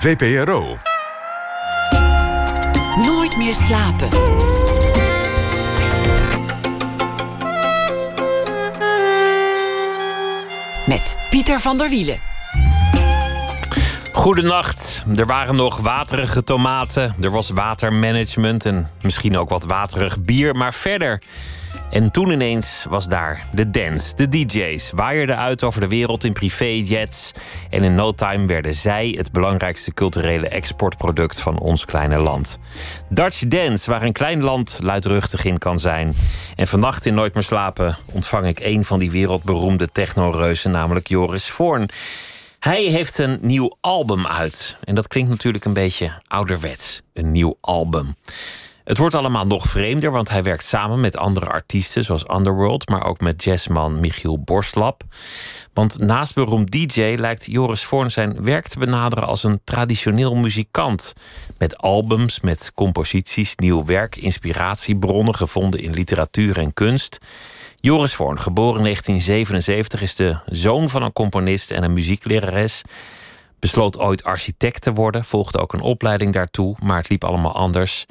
VPRO. Nooit meer slapen. Met Pieter van der Wielen. Goedenacht. Er waren nog waterige tomaten. Er was watermanagement en misschien ook wat waterig bier. Maar verder en toen ineens was daar de dance. De DJ's waaierden uit over de wereld in privéjets. En in no time werden zij het belangrijkste culturele exportproduct van ons kleine land. Dutch Dance, waar een klein land luidruchtig in kan zijn. En vannacht in Nooit meer slapen ontvang ik een van die wereldberoemde technoreuzen, namelijk Joris Voorn. Hij heeft een nieuw album uit. En dat klinkt natuurlijk een beetje ouderwets. Een nieuw album. Het wordt allemaal nog vreemder, want hij werkt samen met andere artiesten zoals Underworld, maar ook met jazzman Michiel Borstlap. Want naast beroemd DJ lijkt Joris Voorn zijn werk te benaderen als een traditioneel muzikant. Met albums, met composities, nieuw werk, inspiratiebronnen gevonden in literatuur en kunst. Joris Voorn, geboren in 1977, is de zoon van een componist en een muzieklerares. Besloot ooit architect te worden, volgde ook een opleiding daartoe, maar het liep allemaal anders.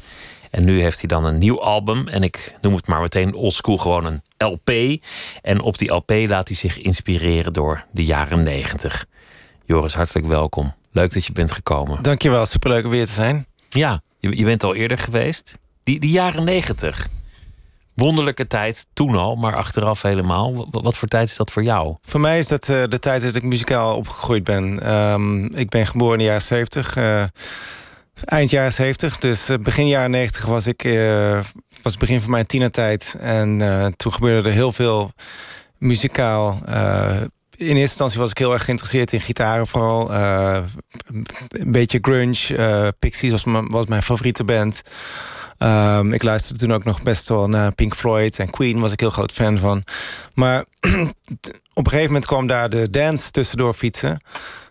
En nu heeft hij dan een nieuw album. En ik noem het maar meteen oldschool gewoon een LP. En op die LP laat hij zich inspireren door de jaren negentig. Joris, hartelijk welkom. Leuk dat je bent gekomen. Dankjewel, superleuk om weer te zijn. Ja, je, je bent al eerder geweest. Die, die jaren negentig. Wonderlijke tijd, toen al, maar achteraf helemaal. Wat, voor tijd is dat voor jou? Voor mij is dat uh, de tijd dat ik muzikaal opgegroeid ben. Um, ik ben geboren in de jaren zeventig. Uh, Eind jaren 70, dus eh, begin jaren 90 was ik uh, was het begin van mijn tienertijd. En uh, toen gebeurde er heel veel muzikaal. in eerste instantie was ik heel erg geïnteresseerd in gitaren vooral. een beetje grunge. Pixies was, was mijn favoriete band. Um, ik luisterde toen ook nog best wel naar Pink Floyd en Queen was ik heel groot fan van. Maar op een gegeven moment kwam daar de dance tussendoor fietsen.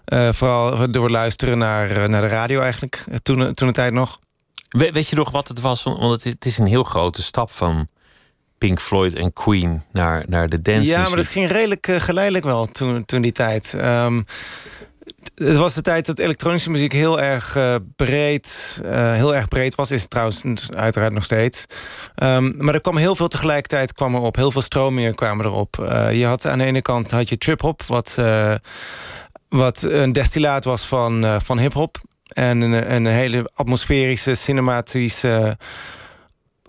Uh, vooral door luisteren naar, eh, naar de radio eigenlijk, eh, toen, toen de tijd nog. We, weet je nog wat het was? Want het, is een heel grote stap van Pink Floyd en Queen naar, naar de dance. Ja, maar dat ging redelijk uh, geleidelijk wel toen, toen die tijd. Um, het was de tijd dat elektronische muziek heel erg uh, breed, uh, heel erg breed was. Is het trouwens uiteraard nog steeds. Um, maar er kwam heel veel tegelijkertijd kwam erop. Heel veel stromingen kwamen erop. Je had aan de ene kant had je trip hop, wat wat een destillaat was van, uh, van hip-hop. En een, een, hele atmosferische, cinematische.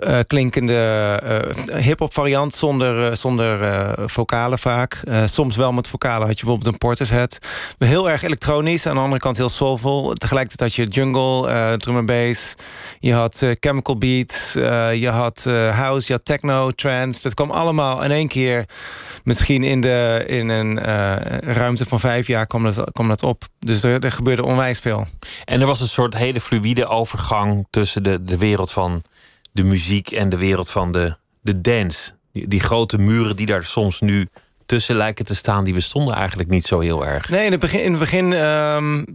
Uh, klinkende uh, hip-hop variant zonder, uh, zonder vocalen vaak. soms wel met vocalen had je bijvoorbeeld een Portishead. Heel erg elektronisch, aan de andere kant heel soulful. Tegelijkertijd had je jungle, drum and bass. Je had chemical beats, je had house, je had techno, trance. Dat kwam allemaal in één keer misschien in, de, in een ruimte van vijf jaar kwam dat, kwam dat op. Dus er, er, gebeurde onwijs veel. En er was een soort hele fluïde overgang tussen de, de wereld van de muziek en de wereld van de, de dance. Die, die grote muren die daar soms nu tussen lijken te staan, die bestonden eigenlijk niet zo heel erg. Nee, in het begin. In het begin um,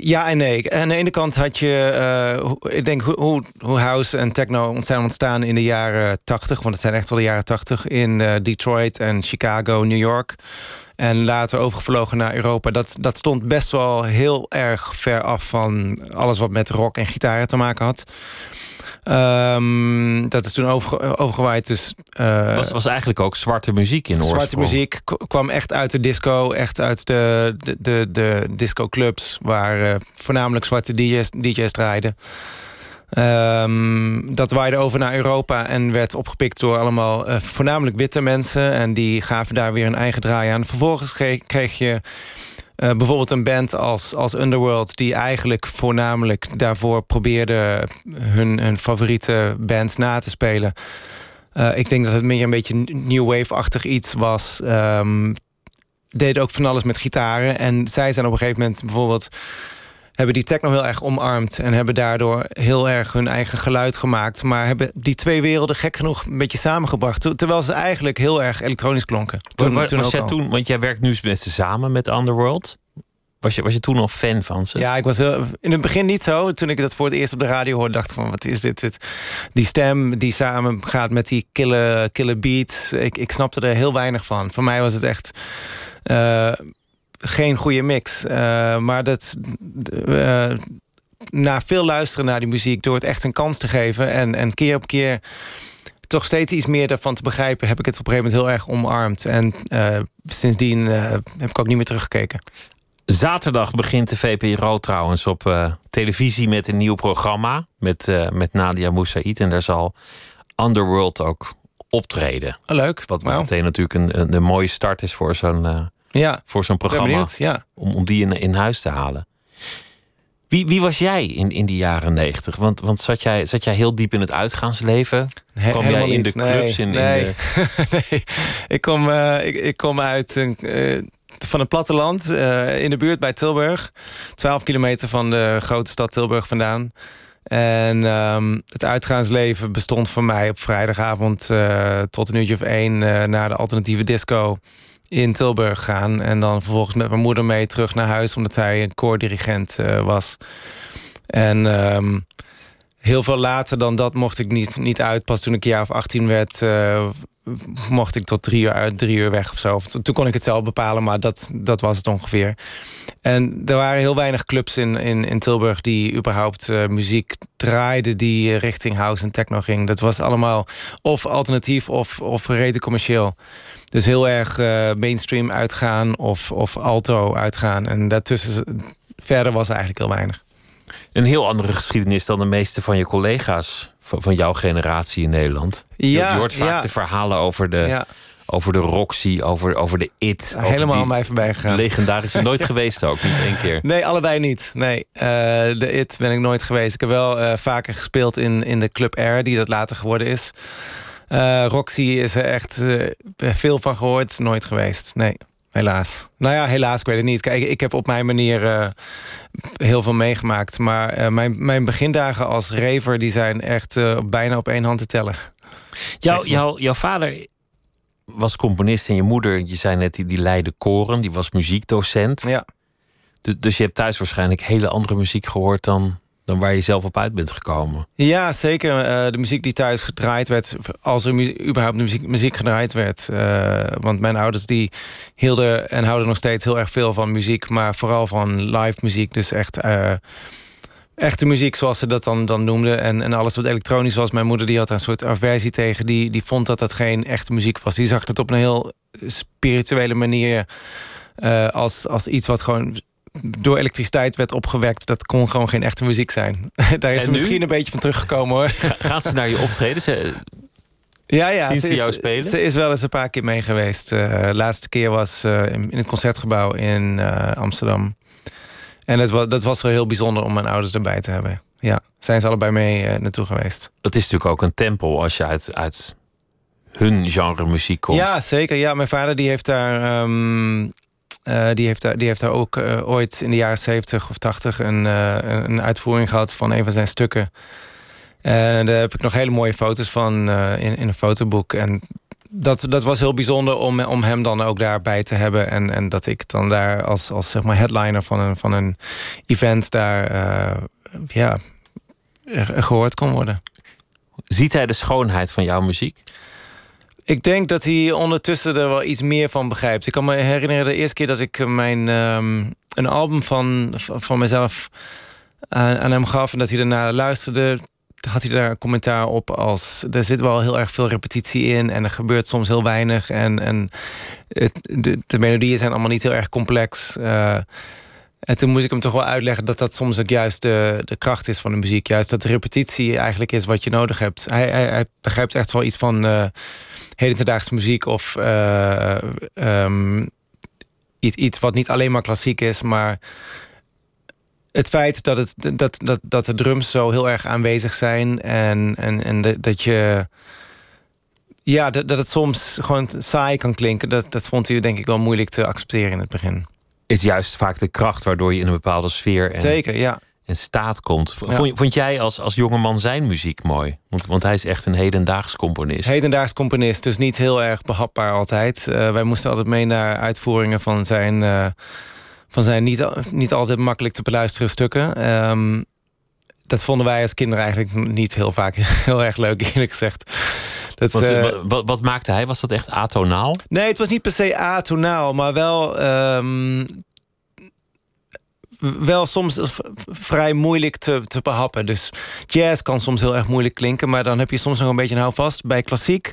ja en nee. Aan de ene kant had je, uh, ik denk hoe, hoe house en techno zijn ontstaan in de jaren 80, want het zijn echt wel de jaren 80 in uh, Detroit en Chicago, New York. En later overgevlogen naar Europa. Dat, dat stond best wel heel erg ver af van alles wat met rock en gitaren te maken had. Um, dat is toen over, overgewaaid. Dus, uh, was, was eigenlijk ook zwarte muziek in oorsprong. Zwarte muziek kwam echt uit de disco. Echt uit de, de, de, de discoclubs. Waar uh, voornamelijk zwarte DJ's, DJ's draaiden. Um, dat waaide over naar Europa en werd opgepikt door allemaal uh, voornamelijk witte mensen. En die gaven daar weer een eigen draai aan. Vervolgens kreeg, kreeg je uh, bijvoorbeeld een band als, als Underworld... die eigenlijk voornamelijk daarvoor probeerde hun, hun favoriete band na te spelen. Uh, ik denk dat het meer een beetje new wave-achtig iets was. Um, deed ook van alles met gitaren. En zij zijn op een gegeven moment bijvoorbeeld hebben die techno heel erg omarmd... en hebben daardoor heel erg hun eigen geluid gemaakt. Maar hebben die twee werelden gek genoeg een beetje samengebracht. Terwijl ze eigenlijk heel erg elektronisch klonken. Toen, was, toen was jij toen, want jij werkt nu met ze samen met Underworld... Was je, was je toen al fan van ze? Ja, ik was in het begin niet zo. Toen ik dat voor het eerst op de radio hoorde, dacht ik van wat is dit? dit? Die stem die samen gaat met die kille, kille beats. Ik, ik snapte er heel weinig van. Voor mij was het echt. Uh, geen goede mix. maar dat na veel luisteren naar die muziek, door het echt een kans te geven en, en keer op keer toch steeds iets meer daarvan te begrijpen, heb ik het op een gegeven moment heel erg omarmd. En uh, sindsdien heb ik ook niet meer teruggekeken. Zaterdag begint de VPRO trouwens op televisie met een nieuw programma met, met Nadia Moussaïd. En daar zal Underworld ook optreden. Oh, leuk. Wat wow. meteen natuurlijk een, een, een, mooie start is voor zo'n ja. voor zo'n programma. ja. om, om die in, in huis te halen. Wie, wie was jij in, in die jaren negentig? Want, want zat, jij, zat jij heel diep in het uitgaansleven? He, Kwam jij in de clubs? Nee, in, nee. in de... nee. Ik, kom, uh, ik, ik kom uit een, uh, van het platteland uh, in de buurt bij Tilburg. 12 kilometer van de grote stad Tilburg vandaan. En um, het uitgaansleven bestond voor mij op vrijdagavond tot een uurtje of één naar de alternatieve disco in Tilburg gaan. En dan vervolgens met mijn moeder mee terug naar huis... omdat zij een koordirigent uh, was. En um, heel veel later dan dat mocht ik niet, niet uit. Pas toen ik een jaar of 18 werd... Uh, mocht ik tot drie uur, uit, drie uur weg of zo. Toen kon ik het zelf bepalen, maar dat, dat was het ongeveer. En er waren heel weinig clubs in, in, in Tilburg die überhaupt uh, muziek draaiden die richting house en techno ging. Dat was allemaal of alternatief of, of commercieel. Dus heel erg mainstream uitgaan of, of alto uitgaan. En daartussen verder was eigenlijk heel weinig. Een heel andere geschiedenis dan de meeste van je collega's van, van jouw generatie in Nederland. Ja, je, hoort vaak de verhalen over de, ja. over de Roxy, over, over de It. Helemaal aan mij voorbij gegaan. Legendarische, nooit geweest ook, niet één keer. Nee, allebei niet. Nee, uh, de It ben ik nooit geweest. Ik heb wel uh, vaker gespeeld in, in de Club Air, die dat later geworden is. Uh, Roxy is er echt veel van gehoord, nooit geweest. Nee, helaas. Nou ja, helaas, ik weet het niet. Kijk, ik heb op mijn manier uh, heel veel meegemaakt. Maar mijn, mijn begindagen als raver... die zijn echt bijna op één hand te tellen. Jouw, jouw, jouw vader was componist en je moeder... je zei net, die, die leidde koren, die was muziekdocent. Ja. Dus, dus je hebt thuis waarschijnlijk hele andere muziek gehoord... dan dan waar je zelf op uit bent gekomen. Ja, zeker. Uh, de muziek die thuis gedraaid werd, als er überhaupt muziek, muziek gedraaid werd. Uh, want mijn ouders die hielden en houden nog steeds heel erg veel van muziek, maar vooral van live muziek. Dus echt uh, echte muziek, zoals ze dat dan, dan noemden. En, en alles wat elektronisch was. Mijn moeder die had een soort aversie tegen. Die, die vond dat dat geen echte muziek was. Die zag het op een heel spirituele manier. als, als iets wat gewoon door elektriciteit werd opgewekt. Dat kon gewoon geen echte muziek zijn. Daar is ze misschien een beetje van teruggekomen hoor. Gaat ze naar je optreden? Ze, ja, ja. Zien ze, jou spelen? Ze is wel eens een paar keer mee geweest. Uh, de laatste keer was uh, in, het concertgebouw in uh, Amsterdam. En dat was, dat was wel heel bijzonder om mijn ouders erbij te hebben. Ja, zijn ze allebei mee naartoe geweest. Dat is natuurlijk ook een tempel als je uit, uit hun genre muziek komt. Ja, zeker. Ja, mijn vader die heeft daar... Um, uh, die, heeft daar, die heeft daar ook uh, ooit in de jaren 70 of 80 een, uh, een uitvoering gehad van een van zijn stukken. En daar heb ik nog hele mooie foto's van in, in een fotoboek. En dat, dat was heel bijzonder om, om hem dan ook daarbij te hebben. En, en dat ik dan daar als, als zeg maar headliner van een, van een event daar ja, gehoord kon worden. Ziet hij de schoonheid van jouw muziek? Ik denk dat hij ondertussen er wel iets meer van begrijpt. Ik kan me herinneren de eerste keer dat ik mijn, um, een album van, van mezelf aan, aan hem gaf... en dat hij daarna luisterde, had hij daar een commentaar op als... er zit wel heel erg veel repetitie in en er gebeurt soms heel weinig... en, en de, de melodieën zijn allemaal niet heel erg complex... Uh, en toen moest ik hem toch wel uitleggen dat dat soms ook juist de, de kracht is van de muziek. Juist dat repetitie eigenlijk is wat je nodig hebt. Hij, hij, hij begrijpt echt wel iets van uh, hedendaagse muziek of uh, um, iets, iets wat niet alleen maar klassiek is, maar het feit dat, het, dat, dat, dat de drums zo heel erg aanwezig zijn en, en, en dat je. Ja, dat, dat het soms gewoon saai kan klinken. Dat, dat vond u denk ik wel moeilijk te accepteren in het begin is juist vaak de kracht waardoor je in een bepaalde sfeer en, Zeker, ja. en staat komt. Vond, vond, jij als, als jongeman zijn muziek mooi? Want, want hij is echt een hedendaags componist. Hedendaags componist, dus niet heel erg behapbaar altijd. Uh, wij moesten altijd mee naar uitvoeringen van zijn, uh, van zijn niet, niet altijd makkelijk te beluisteren stukken. Um, dat vonden wij als kinderen eigenlijk niet heel vaak heel erg leuk, eerlijk gezegd. Dat, wat, uh, wat, wat, maakte hij? Was dat echt atonaal? Nee, het was niet per se atonaal, maar wel um, wel soms vrij moeilijk te, te behappen. Dus jazz kan soms heel erg moeilijk klinken... maar dan heb je soms nog een beetje een houvast. Bij klassiek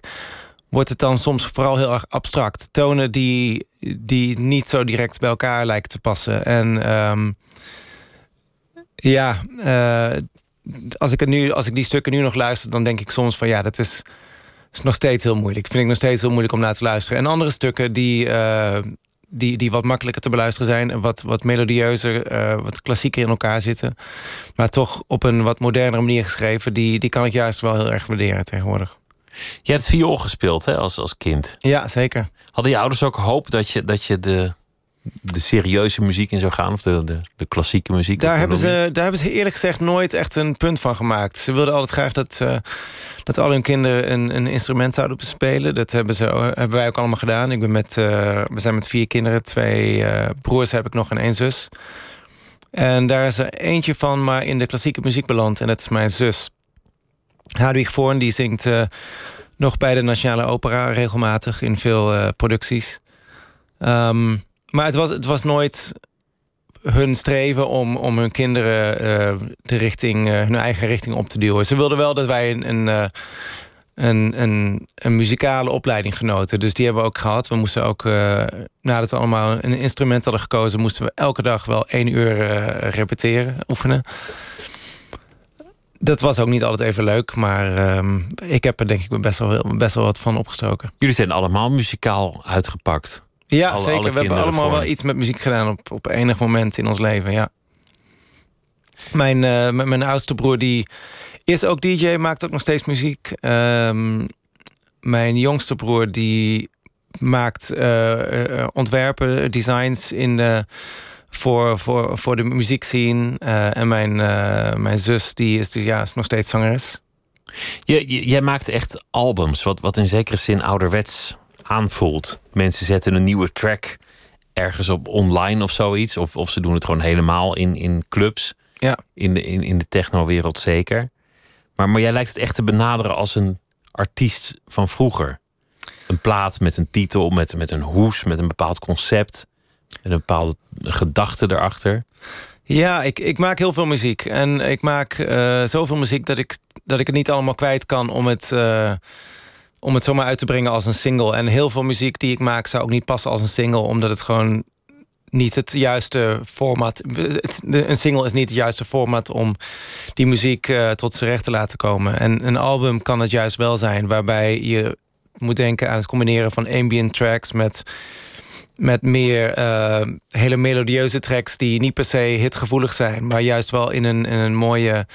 wordt het dan soms vooral heel erg abstract. Tonen die, die niet zo direct bij elkaar lijken te passen. En ehm, ja, uh, als, ik het nu, als ik die stukken nu nog luister... dan denk ik soms van ja, dat is, is nog steeds heel moeilijk. Vind ik nog steeds heel moeilijk om naar te luisteren. En andere stukken die... Uh, die, die wat makkelijker te beluisteren zijn... wat, wat melodieuzer, uh, wat klassieker in elkaar zitten. Maar toch op een wat modernere manier geschreven... die, die kan ik juist wel heel erg waarderen tegenwoordig. Je hebt viool gespeeld hè, als, als kind. Ja, zeker. Hadden je ouders ook hoop dat je, dat je de, de serieuze muziek in zou gaan? Of de, de, de klassieke muziek? Daar hebben, ze, daar hebben ze eerlijk gezegd nooit echt een punt van gemaakt. Ze wilden altijd graag dat, uh, dat al hun kinderen een, een instrument zouden bespelen. Dat hebben, ze, hebben wij ook allemaal gedaan. Ik ben met, uh, we zijn met vier kinderen. Twee uh, broers heb ik nog en één zus. En daar is er eentje van maar in de klassieke muziek beland. En dat is mijn zus. Hadwig Voorn die zingt nog bij de Nationale Opera regelmatig in veel producties. Um, maar het was, het was nooit hun streven om, om hun kinderen uh, de richting, uh, hun eigen richting op te duwen. Ze wilden wel dat wij een, een, uh, een, een, een, muzikale opleiding genoten. Dus die hebben we ook gehad. We moesten ook, nadat we allemaal een instrument hadden gekozen... moesten we elke dag wel één uur repeteren, oefenen. Dat was ook niet altijd even leuk, maar ehm, ik heb er denk ik best wel, best wel wat van opgestoken. Jullie zijn allemaal muzikaal uitgepakt. Ja, zeker. we hebben allemaal wel iets met muziek gedaan op, op enig moment in ons leven, ja. Mijn, uh, mijn oudste broer die is ook DJ, maakt ook nog steeds muziek. Um, mijn jongste broer die maakt uh, ontwerpen, designs in de, voor, voor, voor de muziekscene. Uh, en mijn, mijn zus die is, dus, ja, is nog steeds zangeres. Je, jij maakt echt albums, wat, wat in zekere zin ouderwets aanvoelt. Mensen zetten een nieuwe track ergens op online of zoiets. Of, of ze doen het gewoon helemaal in, in clubs. Ja. In de, in, in de techno-wereld zeker. Maar, maar jij lijkt het echt te benaderen als een artiest van vroeger. Een plaat met een titel, met, met een hoes, met een bepaald concept. En een bepaalde gedachte erachter. Ja, ik, ik maak heel veel muziek. En ik maak uh, zoveel muziek dat ik, dat ik het niet allemaal kwijt kan om het. Uh, om het zomaar uit te brengen als een single. En heel veel muziek die ik maak zou ook niet passen als een single... omdat het gewoon niet het juiste format... een single is niet het juiste format om die muziek uh, tot z'n recht te laten komen. En een album kan het juist wel zijn... waarbij je moet denken aan het combineren van ambient tracks... met, met meer uh, hele melodieuze tracks die niet per se hitgevoelig zijn... maar juist wel in een, in een mooie...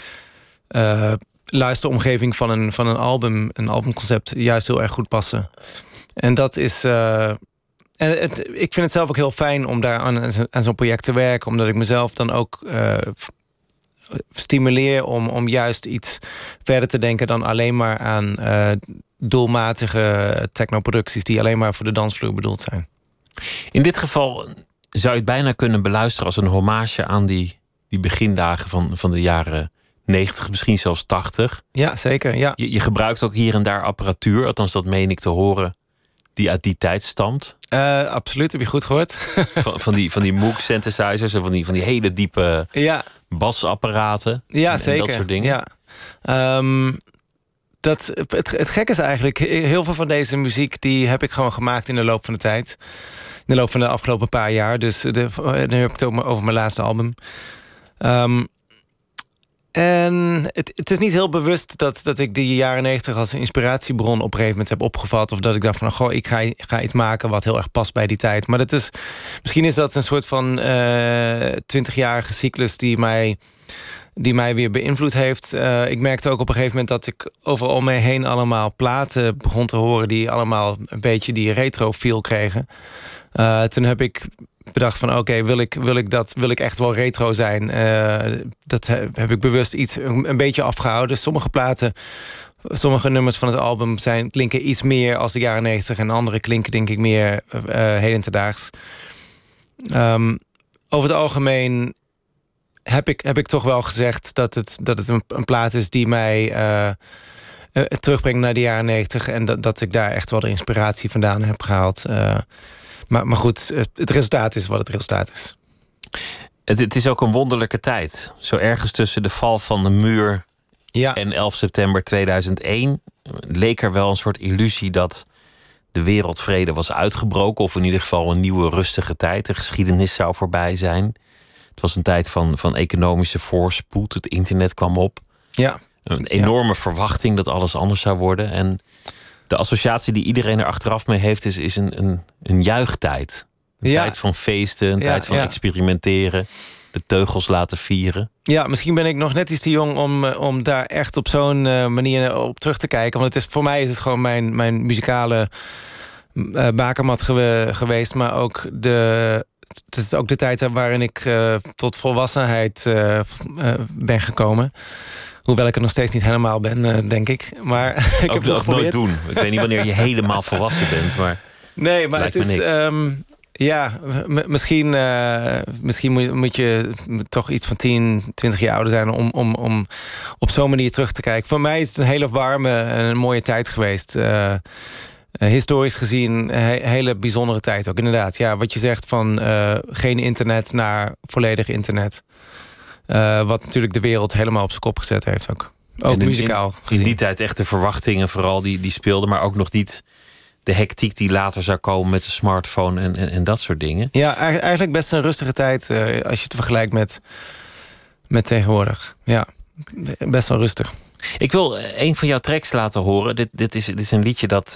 Uh, luisteromgeving van een, van een album, een albumconcept, juist heel erg goed passen. En dat is. Uh, en het, ik vind het zelf ook heel fijn om daar aan, aan zo'n project te werken, omdat ik mezelf dan ook uh, stimuleer om, om juist iets verder te denken dan alleen maar aan uh, doelmatige technoproducties die alleen maar voor de dansvloer bedoeld zijn. In dit geval zou je het bijna kunnen beluisteren als een hommage aan die, die begindagen van, van de jaren 90, misschien zelfs 80. Ja, zeker. Ja. Je, je, gebruikt ook hier en daar apparatuur, althans dat meen ik te horen, die uit die tijd stamt. Uh, absoluut, heb je goed gehoord. van, van, die, van die Moog synthesizers en van die, van die hele diepe ja. basapparaten. Ja, en, zeker. En dat soort dingen. Ja. Um, dat, het, het gek is eigenlijk, heel veel van deze muziek... die heb ik gewoon gemaakt in de loop van de tijd. In de loop van de afgelopen paar jaar. Dus de, nu heb ik het ook over mijn laatste album. Um, en het, het, is niet heel bewust dat, dat ik die jaren negentig als inspiratiebron op een gegeven moment heb opgevat. Of dat ik dacht van, goh, ik ga, iets maken wat heel erg past bij die tijd. Maar dat is, misschien is dat een soort van twintigjarige uh, cyclus die mij, die mij weer beïnvloed heeft. Uh, ik merkte ook op een gegeven moment dat ik overal om me heen allemaal platen begon te horen... die allemaal een beetje die retro feel kregen. Uh, toen heb ik bedacht van oké, wil, ik, wil ik dat wil ik echt wel retro zijn? Uh, dat heb ik bewust iets een, beetje afgehouden. Sommige platen, sommige nummers van het album zijn, klinken iets meer als de jaren 90 en andere klinken denk ik meer uh, hedendaags. Um, over het algemeen heb ik, heb ik toch wel gezegd dat het, dat het een, plaat is die mij terugbrengt naar de jaren 90 en dat, dat ik daar echt wel de inspiratie vandaan heb gehaald. Maar, maar goed, het resultaat is wat het resultaat is. Het, het is ook een wonderlijke tijd. Zo ergens tussen de val van de muur Ja, en 11 september 2001 leek er wel een soort illusie dat de wereldvrede was uitgebroken. Of in ieder geval een nieuwe rustige tijd. De geschiedenis zou voorbij zijn. Het was een tijd van, van economische voorspoed. Het internet kwam op. ja, Een enorme verwachting dat alles anders zou worden. En de associatie die iedereen er achteraf mee heeft, is, is een, een, een juichtijd. Een Ja. tijd van feesten, een Ja, tijd van ja. experimenteren. De teugels laten vieren. ja, misschien ben ik nog net iets te jong om, eh, om daar echt op zo'n eh, manier op terug te kijken. Want het is, voor mij is het gewoon mijn, mijn muzikale eh bakermat gewe- geweest. Maar ook de, het is ook de tijd waarin ik tot volwassenheid ben gekomen. Hoewel ik er nog steeds niet helemaal ben, eh, denk ik. Maar ik heb het nooit doen. Ik weet niet wanneer je helemaal volwassen bent, maar Nee, maar het is. ehm, ja, misschien, eh, misschien moet, moet je toch iets van 10, 20 jaar ouder zijn om, om, om op zo'n manier terug te kijken. Voor mij is het een hele warme en een mooie tijd geweest. Eh, historisch gezien een he- hele bijzondere tijd ook. Inderdaad, ja, wat je zegt van geen internet naar volledig internet. Eh, wat natuurlijk de wereld helemaal op zijn kop gezet heeft ook. Ook in- muzikaal in die tijd echt de verwachtingen vooral die, die speelden. Maar ook nog niet de hectiek die later zou komen met de smartphone en, en, en dat soort dingen. Ja, eigenlijk best een rustige tijd eh, als je het vergelijkt met, met tegenwoordig. Ja, best wel rustig. Ik wil eh, een van jouw tracks laten horen. Dit, dit, is, dit is een liedje dat,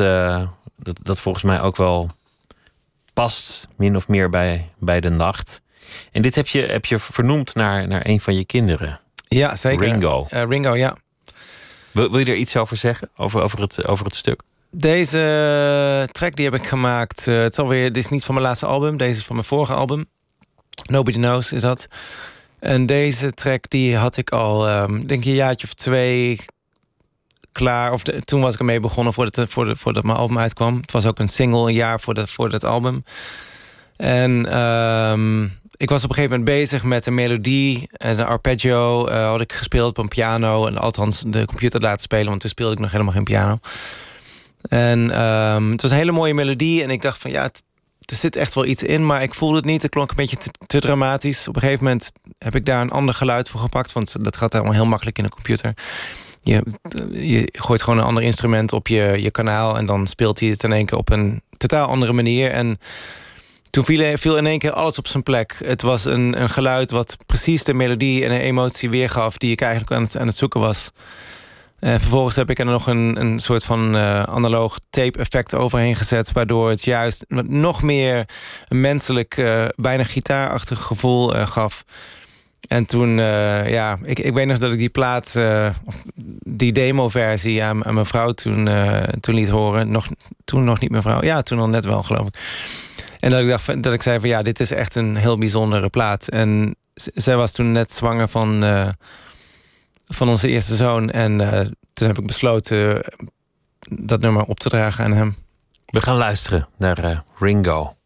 dat, dat volgens mij ook wel past, min of meer bij, bij de nacht. En dit heb je, heb je vernoemd naar, naar een van je kinderen. Ja, zeker. Ringo. Eh, Ringo, ja. Wil, wil je er iets over zeggen? Over, over, het, over het stuk? Deze eh, track die heb ik gemaakt. eh, het is alweer, dit is niet van mijn laatste album. Deze is van mijn vorige album. Nobody Knows is dat. En deze track die had ik al, ehm, denk ik, een jaartje of twee klaar. Of de- toen was ik ermee begonnen voordat, het- voordat, voordat mijn album uitkwam. Het was ook een single een jaar voor, de, voor dat album. En ehm, ik was op een gegeven moment bezig met een melodie. En een arpeggio eh, had ik gespeeld op een piano. En althans de computer laten spelen, want toen speelde ik nog helemaal geen piano. En ehm, het was een hele mooie melodie. En ik dacht van ja, er zit echt wel iets in, maar ik voelde het niet. Het klonk een beetje te, te dramatisch. Op een gegeven moment heb ik daar een ander geluid voor gepakt. Want dat gaat allemaal heel makkelijk in de computer. Je, je gooit gewoon een ander instrument op je, je kanaal. En dan speelt hij het in één keer op een totaal andere manier. En toen viel, viel in één keer alles op zijn plek. Het was een, een geluid wat precies de melodie en de emotie weergaf... die ik eigenlijk aan het, aan het zoeken was. En vervolgens heb ik er nog een, een soort van eh, analoog tape-effect overheen gezet... waardoor het juist nog meer een menselijk, eh, bijna gitaarachtig gevoel eh, gaf. En toen, ja, ik, ik weet nog dat ik die plaat, die demo-versie aan, mijn vrouw toen, toen liet horen. Nog, toen nog niet mijn vrouw, ja, toen al net wel, geloof ik. En dat ik, dacht, dat ik zei van ja, dit is echt een heel bijzondere plaat. En zij was toen net zwanger van, eh, van onze eerste zoon. En eh, toen heb ik besloten dat nummer op te dragen aan hem. We gaan luisteren naar eh. Ringo,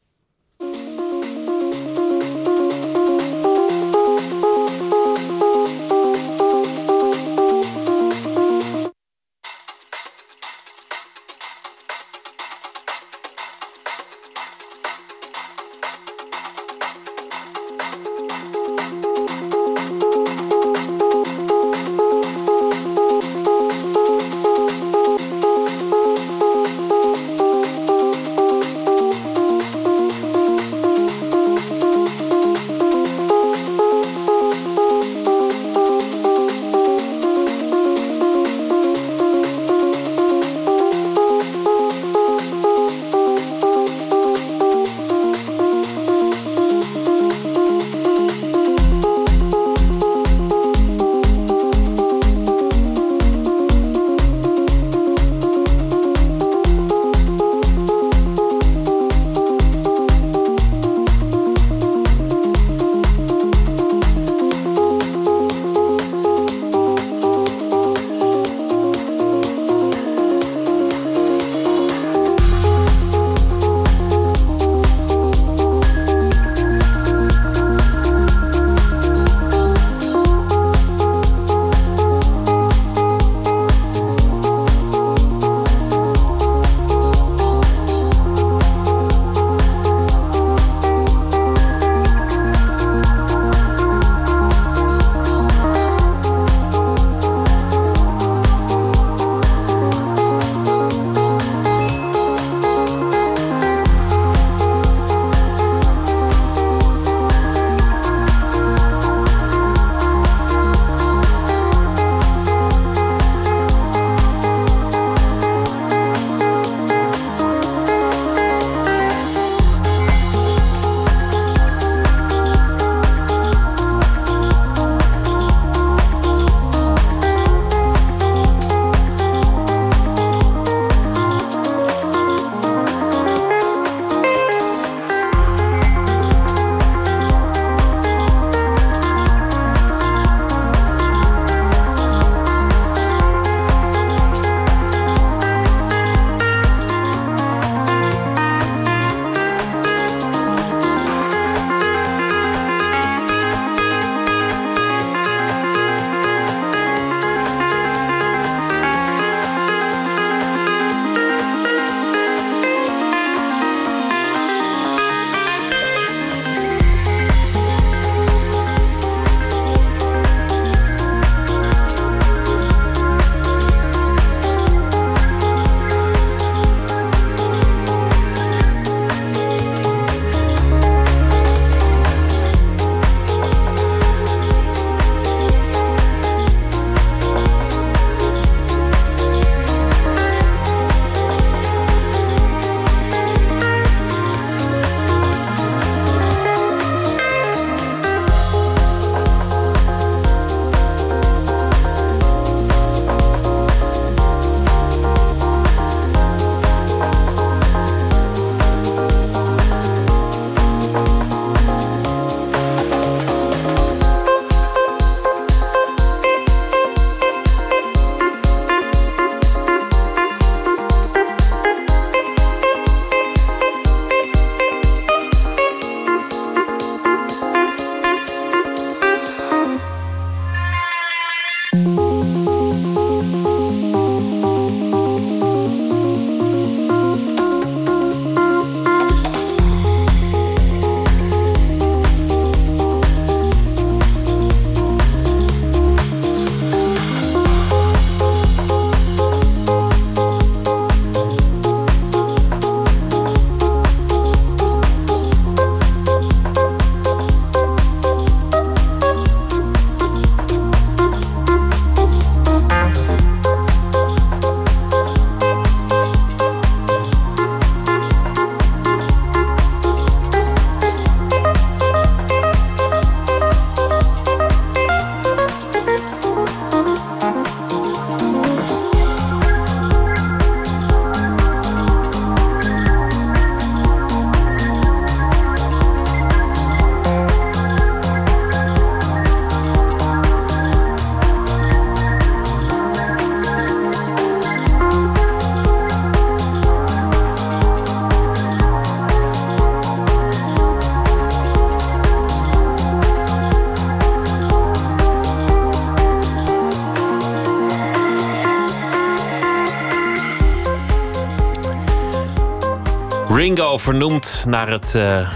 Ringo vernoemd naar het uh,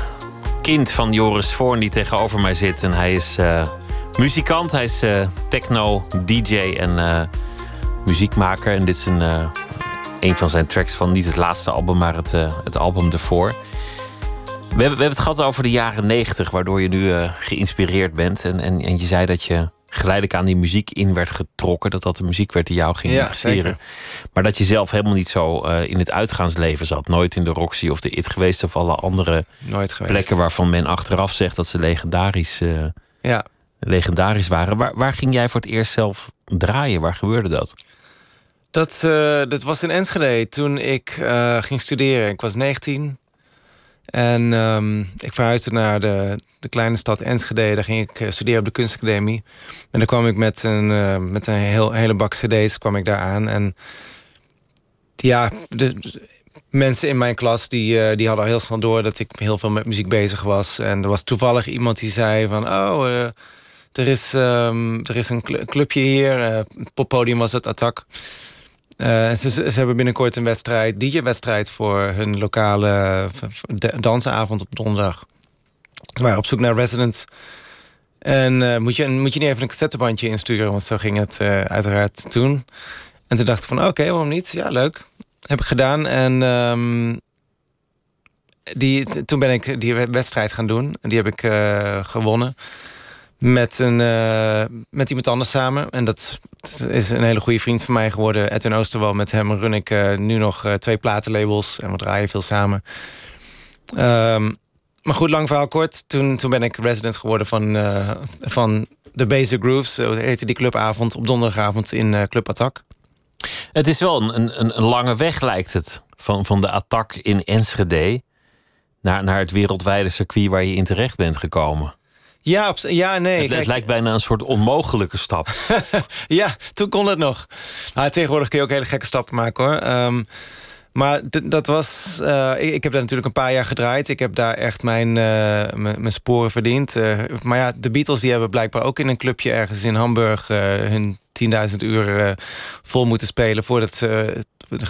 kind van Joris Voorn die tegenover mij zit. En hij is uh, muzikant, hij is uh, techno, DJ en muziekmaker. En dit is een, een van zijn tracks van niet het laatste album, maar het, het album ervoor. We hebben, we hebben het gehad over de jaren negentig, waardoor je nu geïnspireerd bent. En, en, en je zei dat je geleidelijk aan die muziek in werd getrokken. Dat dat de muziek werd die jou ging interesseren. Maar dat je zelf helemaal niet zo uh, in het uitgaansleven zat. Nooit in de Roxy of de It geweest. Of alle andere plekken waarvan men achteraf zegt dat ze legendarisch, uh, ja. legendarisch waren. Waar, waar ging jij voor het eerst zelf draaien? Waar gebeurde dat? Dat, uh, dat was in Enschede toen ik ging studeren. Ik was 19. En um, ik verhuisde naar de, de kleine stad Enschede. Daar ging ik eh, studeren op de kunstacademie. En daar kwam ik met een, uh, met een heel, hele bak cd's kwam ik daar aan. En ja, de, mensen in mijn klas die, uh, die hadden al heel snel door... dat ik heel veel met muziek bezig was. En er was toevallig iemand die zei van... oh, er, is, um, er is een clubje hier. het poppodium was het Attack. Uh, ze, ze, hebben binnenkort een wedstrijd, DJ-wedstrijd voor hun lokale dansavond op donderdag. We waren op zoek naar residents. En uh, moet, je, moet je niet even een cassettebandje insturen, want zo ging het uiteraard toen. En toen dacht ik van oké, waarom niet? Ja, leuk. Heb ik gedaan. En um, die, toen ben ik die wedstrijd gaan doen. En die heb ik gewonnen met, een, uh, met iemand anders samen. En dat is een hele goede vriend van mij geworden. Edwin Oosterwal. Met hem run ik uh, nu nog uh, twee platenlabels. En we draaien veel samen. Um, maar goed, lang verhaal kort. Toen, toen ben ik resident geworden van, van de Basic Grooves. Zo heette die clubavond op donderdagavond in Club Attack. Het is wel een, een, een, lange weg, lijkt het. Van, van de Attack in Enschede... Naar, naar het wereldwijde circuit waar je in terecht bent gekomen. Ja, ja nee. Het, lijkt bijna een soort onmogelijke stap. ja, toen kon het nog. Nou, tegenwoordig kun je ook hele gekke stappen maken hoor. Um, maar dat was. Uh, ik, ik, heb daar natuurlijk een paar jaar gedraaid. Ik heb daar echt mijn, uh, mijn sporen verdiend. Uh, maar ja, de Beatles die hebben blijkbaar ook in een clubje ergens in Hamburg hun 10.000 uur vol moeten spelen voordat ze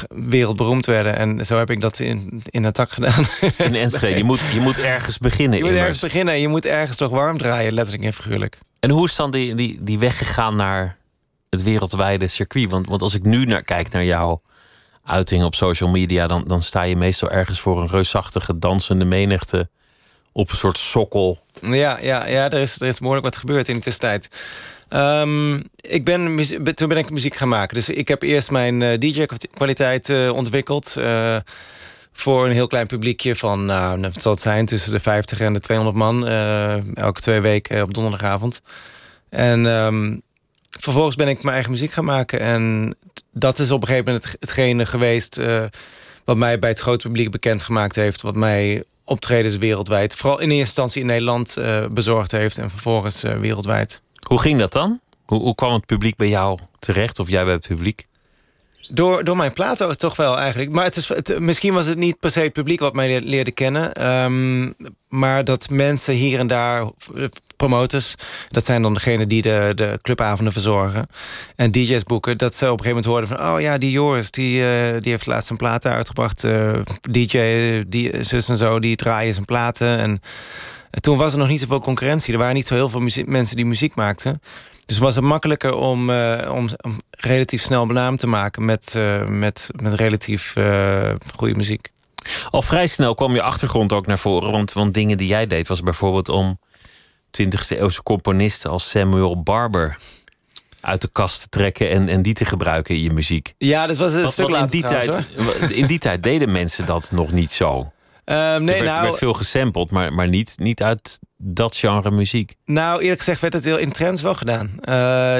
wereldberoemd werden. En zo heb ik dat in, in een tak gedaan. In Enschede. Je moet, je moet ergens beginnen. Je moet ergens beginnen. Je moet ergens toch warm draaien, letterlijk en figuurlijk. En hoe is dan die, die, die weg gegaan naar het wereldwijde circuit? Want, want als ik nu naar, kijk naar jouw uiting op social media... Dan, dan sta je meestal ergens voor een reusachtige dansende menigte... op een soort sokkel. Ja, ja, ja er, is, er is behoorlijk wat gebeurd in de tussentijd. Um, ik ben, toen ben ik muziek gaan maken. Dus ik heb eerst mijn uh, DJ-kwaliteit uh, ontwikkeld. Uh, voor een heel klein publiekje van, nou, wat zal het zijn, tussen de 50 en de 200 man. elke twee weken op donderdagavond. En um, vervolgens ben ik mijn eigen muziek gaan maken. En dat is op een gegeven moment het, hetgene geweest... wat mij bij het grote publiek bekendgemaakt heeft. Wat mij optredens wereldwijd, vooral in eerste instantie in Nederland... bezorgd heeft en vervolgens wereldwijd. Hoe ging dat dan? Hoe, hoe kwam het publiek bij jou terecht of jij bij het publiek? Door, door mijn platen toch wel eigenlijk. Maar het is, het, misschien was het niet per se het publiek wat mij leerde kennen. Um, maar dat mensen hier en daar, promoters... dat zijn dan degenen die de, de clubavonden verzorgen... en DJ's boeken, dat ze op een gegeven moment hoorden van... oh ja, die Joris, die, uh, die heeft laatst een platen uitgebracht. Uh, DJ, die, zus en zo, die draaien zijn platen. En toen was er nog niet zoveel concurrentie. Er waren niet zo heel veel mensen die muziek maakten. Dus was het makkelijker om, uh, om, om, relatief snel benaam te maken met, uh, met, met relatief uh, goede muziek. Al vrij snel kwam je achtergrond ook naar voren. Want, want dingen die jij deed was bijvoorbeeld om 20e eeuwse componisten als Samuel Barber uit de kast te trekken en, en die te gebruiken in je muziek. Ja, dat was een wat, stuk wat in die tijd. In die tijd deden mensen dat nog niet zo. Um, nee, er werd, nou, werd veel gesampled, maar, maar niet, niet uit dat genre muziek. Nou, eerlijk gezegd werd het heel in trends wel gedaan. Uh,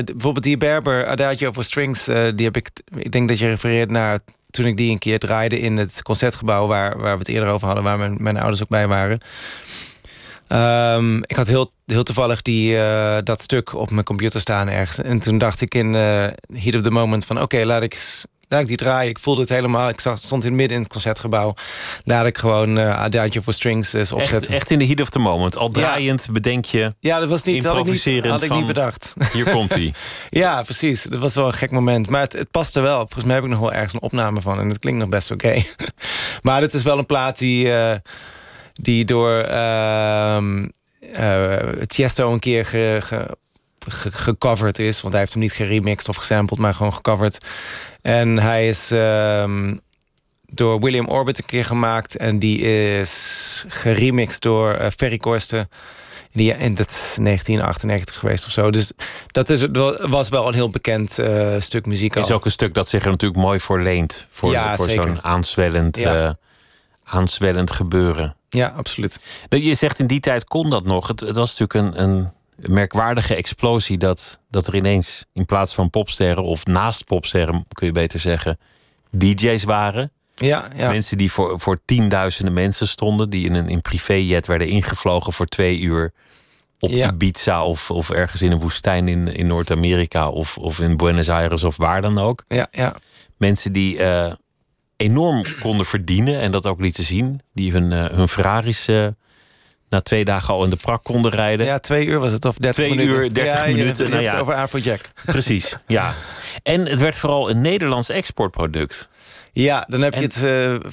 bijvoorbeeld die Berber, Adagio for Strings, uh, die heb ik... Ik denk dat je refereert naar toen ik die een keer draaide in het concertgebouw... waar, waar we het eerder over hadden, waar mijn, mijn ouders ook bij waren. Um, ik had heel, heel toevallig die, uh, dat stuk op mijn computer staan ergens. En toen dacht ik in uh, heat of the moment van... oké, okay, laat ik ik die draaien. Ik voelde het helemaal. Ik zag, stond in het midden in het concertgebouw. Laat ik gewoon uh, Adagio for Strings eens opzetten. Echt, echt, in de heat of the moment. Al draaiend bedenk je. Ja, dat was niet. Had ik niet, had ik niet bedacht. Hier komt hij. ja, precies. Dat was wel een gek moment. Maar het, het paste wel. Volgens mij heb ik nog wel ergens een opname van. En het klinkt nog best oké. maar dit is wel een plaat die, uh, die door uh, Tiesto een keer ge, ge, gecoverd is. Want hij heeft hem niet geremixed of gesampled, maar gewoon gecoverd. En hij is um, door William Orbit een keer gemaakt. En die is geremixed door uh, Ferry Korsten. Die, en dat is 1998 geweest of zo. Dus dat is, was wel een heel bekend uh, stuk muziek. Is ook een stuk dat zich er natuurlijk mooi voor leent. Voor, ja, voor zo'n aanzwellend, ja. uh, aanzwellend gebeuren. Ja, absoluut. Je zegt in die tijd kon dat nog. Het, het was natuurlijk een, een merkwaardige explosie dat, dat er ineens in plaats van popsterren of naast popsterren kun je beter zeggen, DJ's waren. Ja, ja. Mensen die voor, voor tienduizenden mensen stonden, die in een in privéjet werden ingevlogen voor twee uur op ja. Ibiza of, of ergens in een woestijn in, in Noord-Amerika of, of in Buenos Aires of waar dan ook. Ja, ja. Mensen die uh, enorm konden verdienen en dat ook lieten zien, die hun, uh, hun Ferraris uh, na twee dagen al in de prak konden rijden. Ja, twee uur was het, of dertig twee minuten. uur, dertig ja, minuten. Je, nou ja. over Afrojack. Precies, ja. En het werd vooral een Nederlands exportproduct. Ja, dan heb je het uh,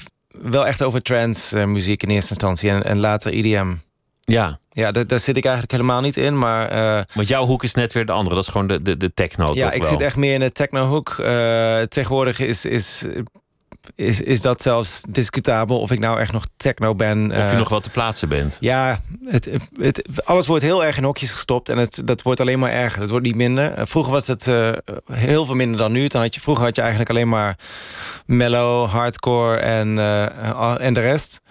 wel echt over trance uh, muziek in eerste instantie en, en later IDM. Ja. Ja, daar, daar, zit ik eigenlijk helemaal niet in, maar... Uh, Want jouw hoek is net weer de andere, dat is gewoon de, de, de techno, Ja, ik wel? zit echt meer in de techno-hoek. tegenwoordig is, is is, is dat zelfs discutabel of ik nou echt nog techno ben. Of je uh, nog wel te plaatsen bent. Ja, het, het, alles wordt heel erg in hokjes gestopt en het, dat wordt alleen maar erger. Het wordt niet minder. Uh, vroeger was het uh, heel veel minder dan nu. Dan had je, vroeger had je eigenlijk alleen maar mellow, hardcore en, en de rest.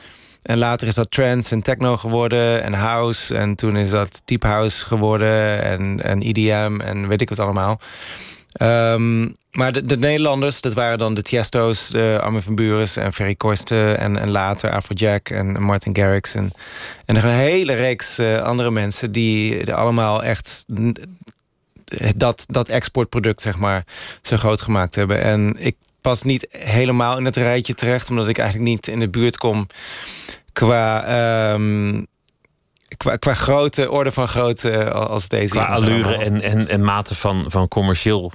En later is dat trance en techno geworden en house. En toen is dat deep house geworden en, en EDM en weet ik wat allemaal. Um, maar de, de, Nederlanders, dat waren dan de Tiesto's, de Armin van Burens en Ferry Korsten... en, en later Afrojack en Martin Garrix. En, en nog een hele reeks uh, andere mensen die allemaal echt dat, dat exportproduct, zeg maar, zo groot gemaakt hebben. En ik pas niet helemaal in het rijtje terecht... omdat ik eigenlijk niet in de buurt kom qua... Um, Qua, qua grote orde van grootte als deze. Qua allure en, en, en mate van, van commercieel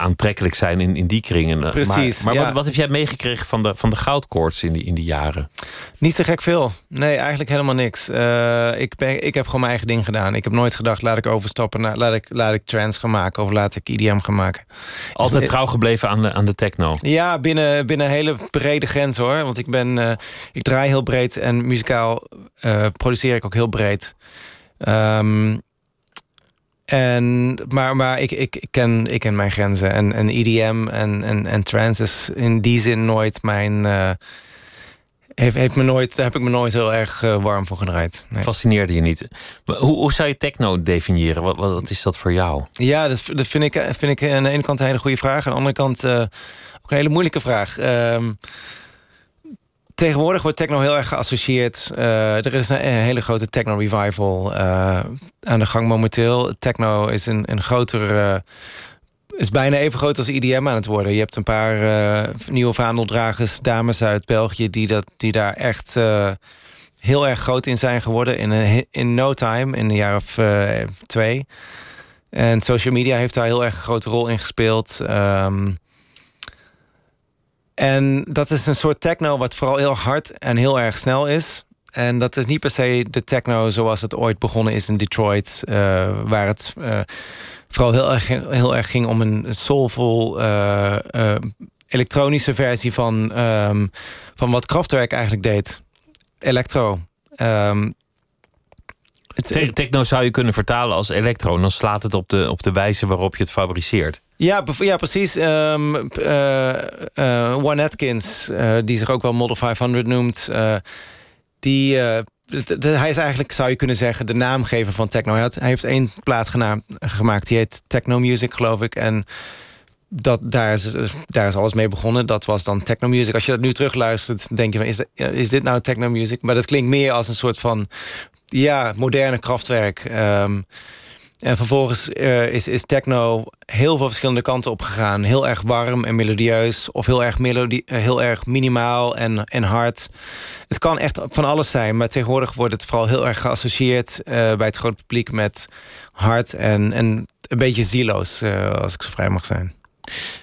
aantrekkelijk zijn in, in die kringen. Precies. Maar, maar ja. wat, wat heb jij meegekregen van de, van de goudkoorts in die, in die jaren? Niet zo gek veel. Nee, eigenlijk helemaal niks. Uh, ik, ben, ik heb gewoon mijn eigen ding gedaan. Ik heb nooit gedacht, laat ik overstappen naar... laat ik, laat ik trance gaan maken of laat ik IDM gaan maken. Altijd trouw gebleven aan de, aan de techno? Ja, binnen, binnen een hele brede grens hoor. Want ik, ben, uh, ik draai heel breed en muzikaal uh, produceer ik ook heel breed. Um, en, maar maar ik, ik, ik, ken, ik ken mijn grenzen. En, en EDM en, en, en trance is in die zin nooit mijn... Uh, heeft, heeft me nooit, daar heb ik me nooit heel erg uh, warm voor gedraaid. Nee. Fascineerde je niet. Maar hoe, hoe zou je techno definiëren? Wat, wat is dat voor jou? Ja, dat, dat vind, ik, vind ik aan de ene kant een hele goede vraag. Aan de andere kant uh, ook een hele moeilijke vraag. Um, tegenwoordig wordt techno heel erg geassocieerd. Uh, er is een, hele grote techno revival uh, aan de gang momenteel. Techno is een, een groter. Uh, is bijna even groot als IDM aan het worden. Je hebt een paar nieuwe vaandeldragers, dames uit België, die, dat, die daar echt heel erg groot in zijn geworden. In, in no time, in een jaar of twee. En social media heeft daar heel erg een grote rol in gespeeld. Um, en dat is een soort techno wat vooral heel hard en heel erg snel is. En dat is niet per se de techno zoals het ooit begonnen is in Detroit. Uh, waar het uh, vooral heel erg, heel erg ging om een soulful uh, elektronische versie van, um, van wat Kraftwerk eigenlijk deed. Electro. Te techno zou je kunnen vertalen als elektro. Dan slaat het op de, op de wijze waarop je het fabriceert. Ja, ja precies. Um, One Atkins, uh, die zich ook wel Model 500 noemt... die, hij is eigenlijk, zou je kunnen zeggen, de naamgever van techno. Hij, had, hij heeft één plaat genaamd, gemaakt, die heet Techno Music, geloof ik. En dat, daar, is, daar is alles mee begonnen. Dat was dan techno music. Als je dat nu terugluistert, denk je van, is, dat, is dit nou techno music? Maar dat klinkt meer als een soort van ja, moderne krachtwerk. Um, En vervolgens is, is techno heel veel verschillende kanten op gegaan. Heel erg warm en melodieus. Of heel erg, melodie, heel erg minimaal en, en hard. Het kan echt van alles zijn. Maar tegenwoordig wordt het vooral heel erg geassocieerd... bij het grote publiek met hard en, en een beetje zieloos. als ik zo vrij mag zijn.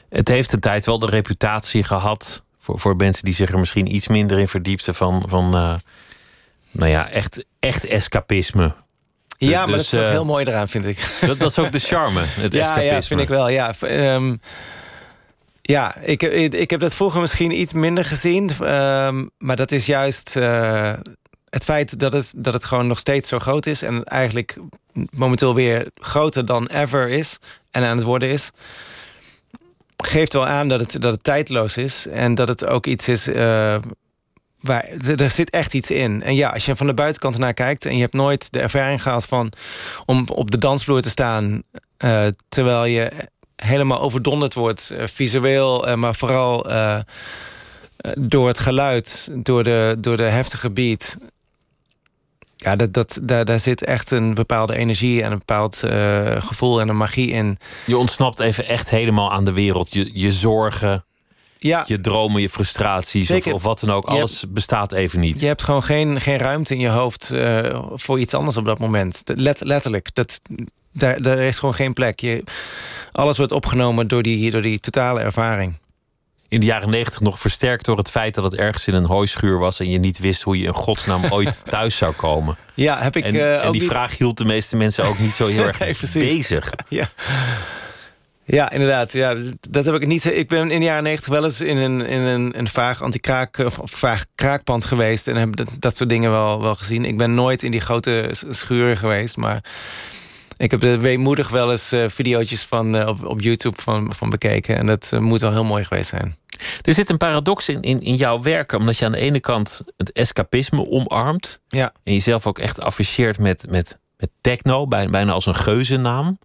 Het heeft een tijd wel de reputatie gehad voor, voor mensen die zich er misschien iets minder in verdiepten van, van nou ja, echt, echt escapisme. Ja, maar dus, dat is ook uh, heel mooi eraan, vind ik. Dat, dat is ook de charme, het ja, escapisme. Ja, vind ik wel. Ja, um, ja ik, ik, ik, heb dat vroeger misschien iets minder gezien. Um, maar dat is juist uh, het feit dat het, dat het gewoon nog steeds zo groot is. En eigenlijk momenteel weer groter dan ever is. En aan het worden is geeft wel aan dat het, dat het tijdloos is. En dat het ook iets is. Uh, er zit echt iets in. En ja, als je van de buitenkant naar kijkt. en je hebt nooit de ervaring gehad van. om op de dansvloer te staan. Uh, terwijl je helemaal overdonderd wordt. Uh, visueel, maar vooral. door het geluid, door de, door de heftige beat. Ja, dat, dat, daar, daar zit echt een bepaalde energie en een bepaald gevoel en een magie in. Je ontsnapt even echt helemaal aan de wereld. Je, je zorgen, ja. je dromen, je frustraties of, of, wat dan ook. Alles bestaat even niet. Je hebt gewoon geen, geen ruimte in je hoofd uh, voor iets anders op dat moment. Let, letterlijk. Dat, daar, daar is gewoon geen plek. Je, alles wordt opgenomen door die, door die totale ervaring in de jaren negentig nog versterkt door het feit dat het ergens in een hooischuur was en je niet wist hoe je in godsnaam ooit thuis zou komen. Ja, heb ik. En, uh, en die vraag hield de meeste mensen ook niet zo heel erg nee, bezig. Ja. Ja, inderdaad. Ja, dat heb ik niet. Ik ben in de jaren negentig wel eens in een, in een, een vaag anti-kraak of vaag kraakpand geweest en heb dat, dat soort dingen wel, wel gezien. Ik ben nooit in die grote schuren geweest, maar ik heb er weemoedig wel eens uh, video's van, uh, op, op YouTube van, van bekeken. En dat uh, moet wel heel mooi geweest zijn. Er zit een paradox in, in, in jouw werk. Omdat je aan de ene kant het escapisme omarmt. Ja. En jezelf ook echt afficheert met, met, met techno. Bijna als een geuzennaam.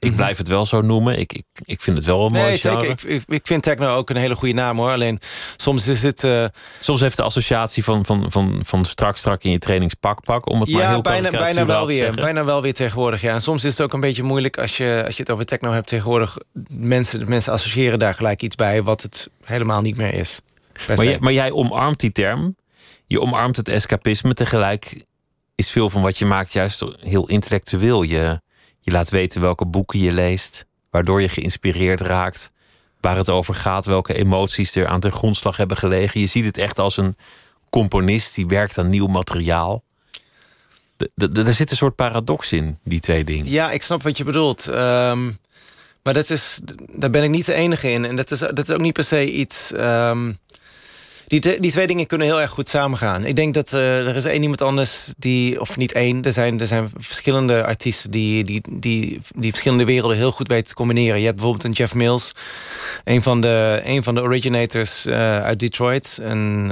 Ik mhm. blijf het wel zo noemen. Ik, ik, ik vind het wel een mooi nee, zeker. Ik, ik, ik, vind techno ook een hele goede naam hoor. Alleen soms is het... Uh... Soms heeft de associatie van, van, van, van strak strak in je trainingspak pak. Om het ja, maar heel bijna, bijna wel weer. Bijna wel weer tegenwoordig. Ja. En soms is het ook een beetje moeilijk als je, als je het over techno hebt tegenwoordig. Mensen, mensen associëren daar gelijk iets bij wat het helemaal niet meer is. Maar, jij, maar jij omarmt die term. Je omarmt het escapisme. Tegelijk is veel van wat je maakt juist heel intellectueel. Je je laat weten welke boeken je leest, waardoor je geïnspireerd raakt, waar het over gaat, welke emoties er aan ten grondslag hebben gelegen. Je ziet het echt als een componist die werkt aan nieuw materiaal. Er zit een soort paradox in, die twee dingen. Ja, ik snap wat je bedoelt. Um, maar dat is, daar ben ik niet de enige in. En dat is, dat is ook niet per se iets. Um, die, die twee dingen kunnen heel erg goed samengaan. Ik denk dat uh, er is één iemand anders die, of niet één, er zijn, er zijn verschillende artiesten die, die, die, die verschillende werelden heel goed weten te combineren. Je hebt bijvoorbeeld een Jeff Mills, een van de, een van de originators uh, uit Detroit. En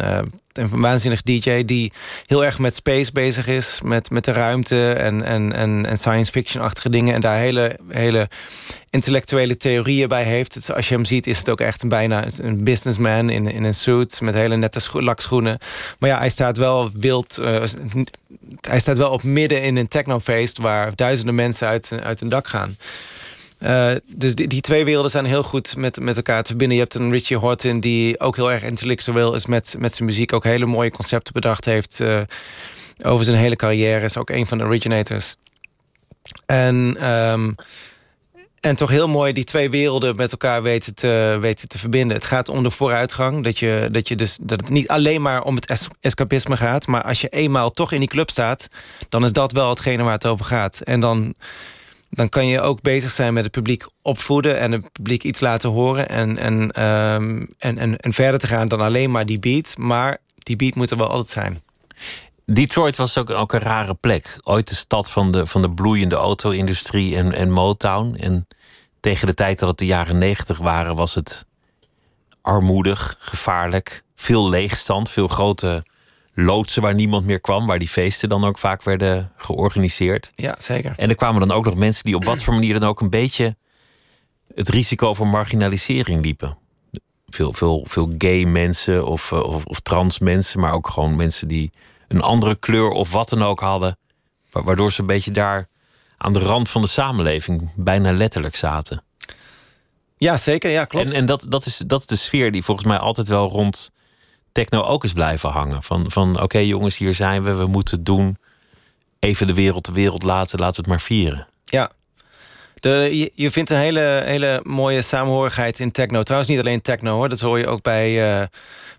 een waanzinnig DJ die heel erg met space bezig is. Met, met de ruimte en, en, en, en science fiction-achtige dingen. En daar hele, hele intellectuele theorieën bij heeft. Als je hem ziet is het ook echt een, bijna een businessman in, in een suit. Met hele nette lakschoenen. Maar ja, hij staat wel wild... Uh, hij staat wel op midden in een technofeest... waar duizenden mensen uit, uit een dak gaan. Uh, dus die, die, twee werelden zijn heel goed met, met elkaar te verbinden. Je hebt een Richie Horton die ook heel erg intellectueel is met, met zijn muziek. Ook hele mooie concepten bedacht heeft uh, over zijn hele carrière. Is ook een van de originators. En, um, en toch heel mooi die twee werelden met elkaar weten te, weten te verbinden. Het gaat om de vooruitgang. Dat, je, dat, je dus, dat het niet alleen maar om het es escapisme gaat. Maar als je eenmaal toch in die club staat... dan is dat wel hetgene waar het over gaat. En dan dan kan je ook bezig zijn met het publiek opvoeden... en het publiek iets laten horen en, en, um, en, en, en verder te gaan dan alleen maar die beat. Maar die beat moet er wel altijd zijn. Detroit was ook, ook een rare plek. Ooit de stad van de, van de bloeiende auto-industrie en, en Motown. En tegen de tijd dat het de jaren negentig waren... was het armoedig, gevaarlijk, veel leegstand... veel grote loodsen waar niemand meer kwam, waar die feesten dan ook vaak werden georganiseerd. Ja, zeker. En er kwamen dan ook nog mensen die op wat voor manier dan ook een beetje het risico voor marginalisering liepen. Veel, veel, veel gay mensen of, eh, of, of trans mensen, maar ook gewoon mensen die een andere kleur of wat dan ook hadden, waardoor ze een beetje daar aan de rand van de samenleving, bijna letterlijk zaten. Ja, zeker. Ja, klopt. En, en dat, dat, is, dat is de sfeer die volgens mij altijd wel rond techno ook is blijven hangen. Van, van oké jongens, hier zijn we, we moeten doen. Even de wereld de wereld laten, laten we het maar vieren. Ja, de, je, vindt een hele, hele mooie samenhorigheid in techno. Trouwens, niet alleen techno hoor. Dat hoor je ook bij, uh,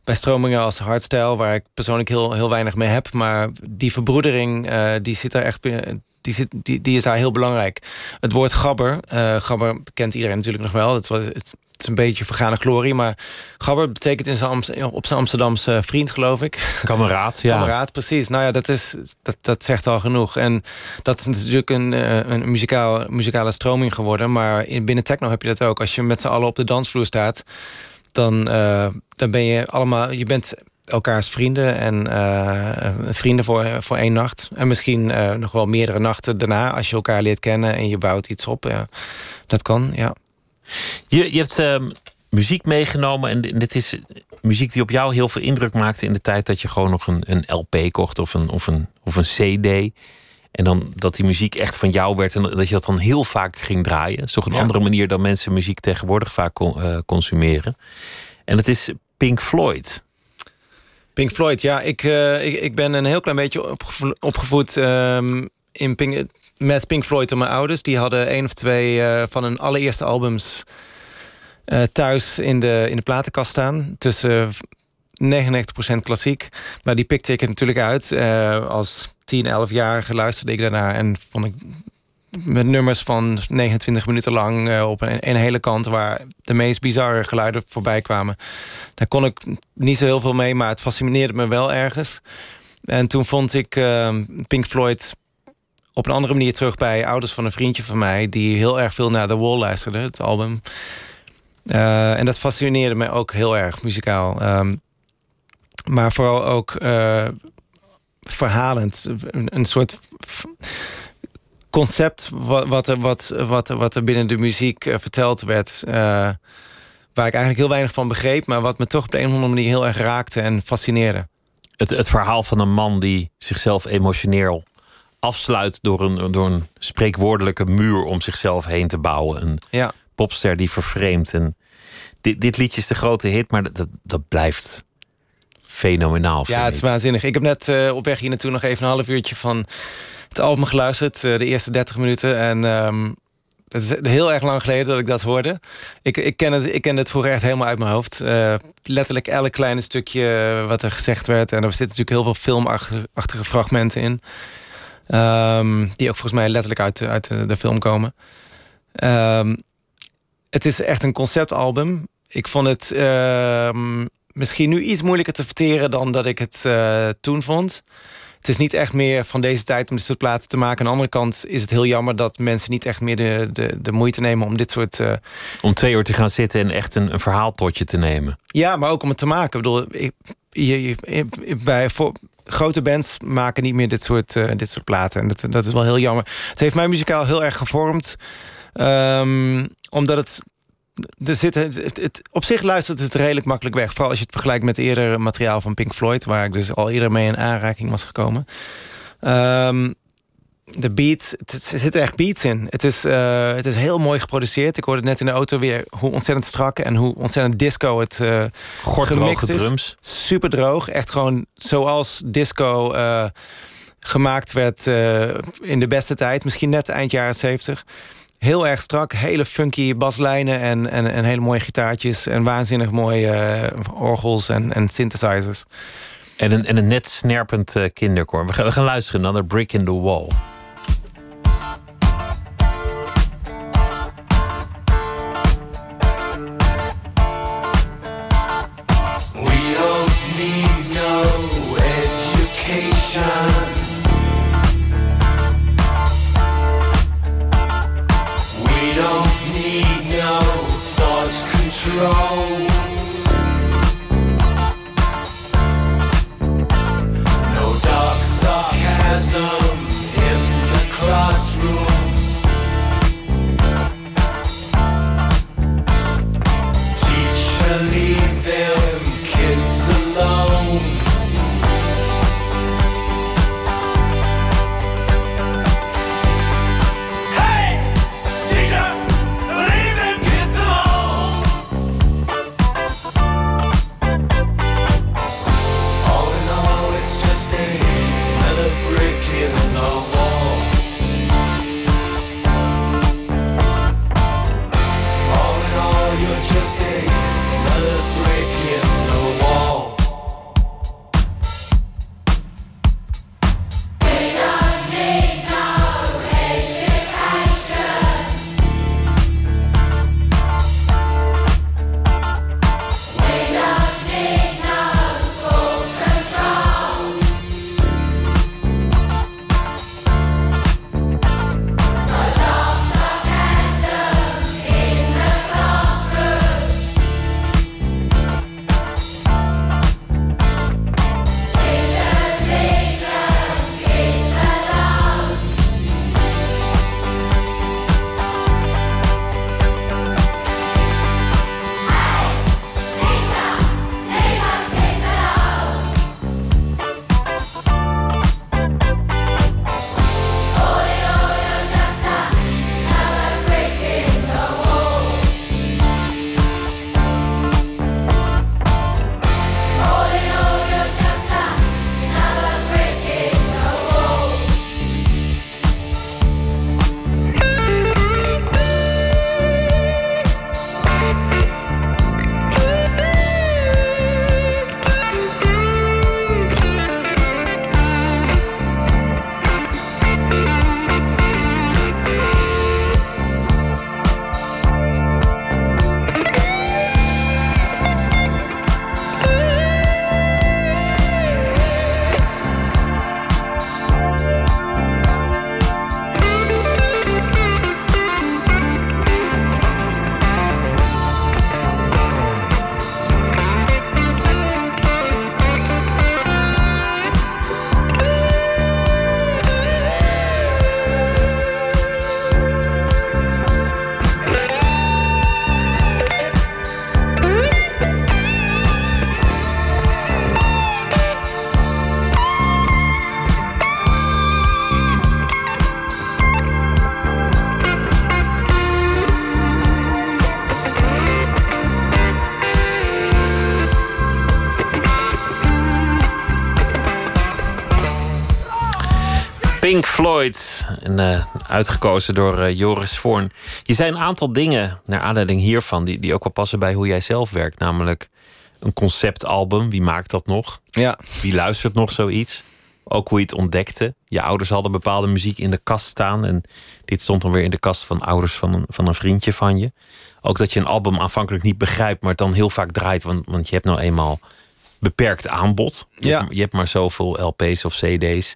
bij stromingen als hardstyle, waar ik persoonlijk heel, heel weinig mee heb. Maar die verbroedering, uh, die zit daar echt die, zit, die, die is daar heel belangrijk. Het woord gabber, uh, gabber kent iedereen natuurlijk nog wel. Het, was, het, is een beetje vergane glorie, maar gabber betekent in zijn op zijn Amsterdamse vriend, geloof ik. Kameraad, ja. Kameraad, precies. Nou ja, dat, is, dat, dat zegt al genoeg. En dat is natuurlijk een, eh, een muzikaal, muzikale stroming geworden. Maar in, binnen techno heb je dat ook. Als je met z'n allen op de dansvloer staat, dan, uh, dan ben je allemaal... Je bent elkaars vrienden en uh, vrienden voor, voor één nacht. En misschien uh, nog wel meerdere nachten daarna als je elkaar leert kennen en je bouwt iets op. Ja. Dat kan, ja. Je, je hebt uh, muziek meegenomen en dit is muziek die op jou heel veel indruk maakte in de tijd dat je gewoon nog een, een LP kocht of een, of, een, of een CD. En dan dat die muziek echt van jou werd en dat je dat dan heel vaak ging draaien. Dat is toch een ja. andere manier dan mensen muziek tegenwoordig vaak consumeren. En het is Pink Floyd. Pink Floyd, ja. Ik, uh, ik, ik, ben een heel klein beetje opgevo opgevoed um, in Pink, met Pink Floyd door mijn ouders. Die hadden één of twee uh, van hun allereerste albums uh, thuis in de, in de platenkast staan. Tussen 99% klassiek. Maar die pikte ik er natuurlijk uit. als 10, 11 jaar luisterde ik daarnaar en vond ik met nummers van 29 minuten lang op een, hele kant waar de meest bizarre geluiden voorbij kwamen. Daar kon ik niet zo heel veel mee, maar het fascineerde me wel ergens. En toen vond ik Pink Floyd op een andere manier terug bij ouders van een vriendje van mij die heel erg veel naar The Wall luisterde, het album. Uh, en dat fascineerde me ook heel erg muzikaal. Um, maar vooral ook uh, verhalend. Een, soort concept wat, wat, er, wat, wat, wat er binnen de muziek uh, verteld werd. Waar ik eigenlijk heel weinig van begreep, maar wat me toch op de een of andere manier heel erg raakte en fascineerde. Het, het verhaal van een man die zichzelf emotioneel afsluit door een, door een spreekwoordelijke muur om zichzelf heen te bouwen. Een ja. popster die vervreemdt. En dit, dit liedje is de grote hit, maar dat, dat blijft fenomenaal. Ja, het is waanzinnig. Ik heb net uh, op weg hier naartoe nog even een half uurtje van het album geluisterd, de eerste 30 minuten. En um, het is heel erg lang geleden dat ik dat hoorde. Ik, ik, ken, het, ik ken het vroeger echt helemaal uit mijn hoofd. Uh, letterlijk elk kleine stukje wat er gezegd werd. En er zitten natuurlijk heel veel filmachtige fragmenten in. Um, die ook volgens mij letterlijk uit, uit de, de film komen. Um, het is echt een conceptalbum. Ik vond het misschien nu iets moeilijker te verteren dan dat ik het uh, toen vond het is niet echt meer van deze tijd om dit soort platen te maken. Aan de andere kant is het heel jammer dat mensen niet echt meer de, de, de moeite nemen om dit soort. Uh... Om twee uur te gaan zitten en echt een, een verhaal tot je te nemen. Ja, maar ook om het te maken. Ik bedoel, ik, je, je, bij voor, grote bands maken niet meer dit soort, uh, dit soort platen. En dat, dat is wel heel jammer. Het heeft mij muzikaal heel erg gevormd. Um, omdat het er zit, het, op zich luistert het redelijk makkelijk weg. Vooral als je het vergelijkt met eerder materiaal van Pink Floyd... waar ik dus al eerder mee in aanraking was gekomen. Um, de beat, er zitten echt beats in. Het is, uh, het is heel mooi geproduceerd. Ik hoorde net in de auto weer hoe ontzettend strak... en hoe ontzettend disco het uh, gemixt is. drums. Super droog. Echt gewoon zoals disco uh, gemaakt werd in de beste tijd. Misschien net eind jaren 70 heel erg strak. Hele funky baslijnen en, en, en hele mooie gitaartjes. En waanzinnig mooie orgels en, en synthesizers. En een, en een net snerpend kinderkoor. We gaan, we gaan luisteren naar The Brick in the Wall. wrong. Floyd. En, eh, uitgekozen door eh, Joris Voorn. Je zei een aantal dingen naar aanleiding hiervan... Die, die ook wel passen bij hoe jij zelf werkt. Namelijk een conceptalbum. Wie maakt dat nog? Ja. Wie luistert nog zoiets? Ook hoe je het ontdekte. Je ouders hadden bepaalde muziek in de kast staan. En dit stond dan weer in de kast van ouders van een, van een vriendje van je. Ook dat je een album aanvankelijk niet begrijpt, maar het dan heel vaak draait. Want, want je hebt nou eenmaal beperkt aanbod. Ja. je hebt maar zoveel LP's of CD's.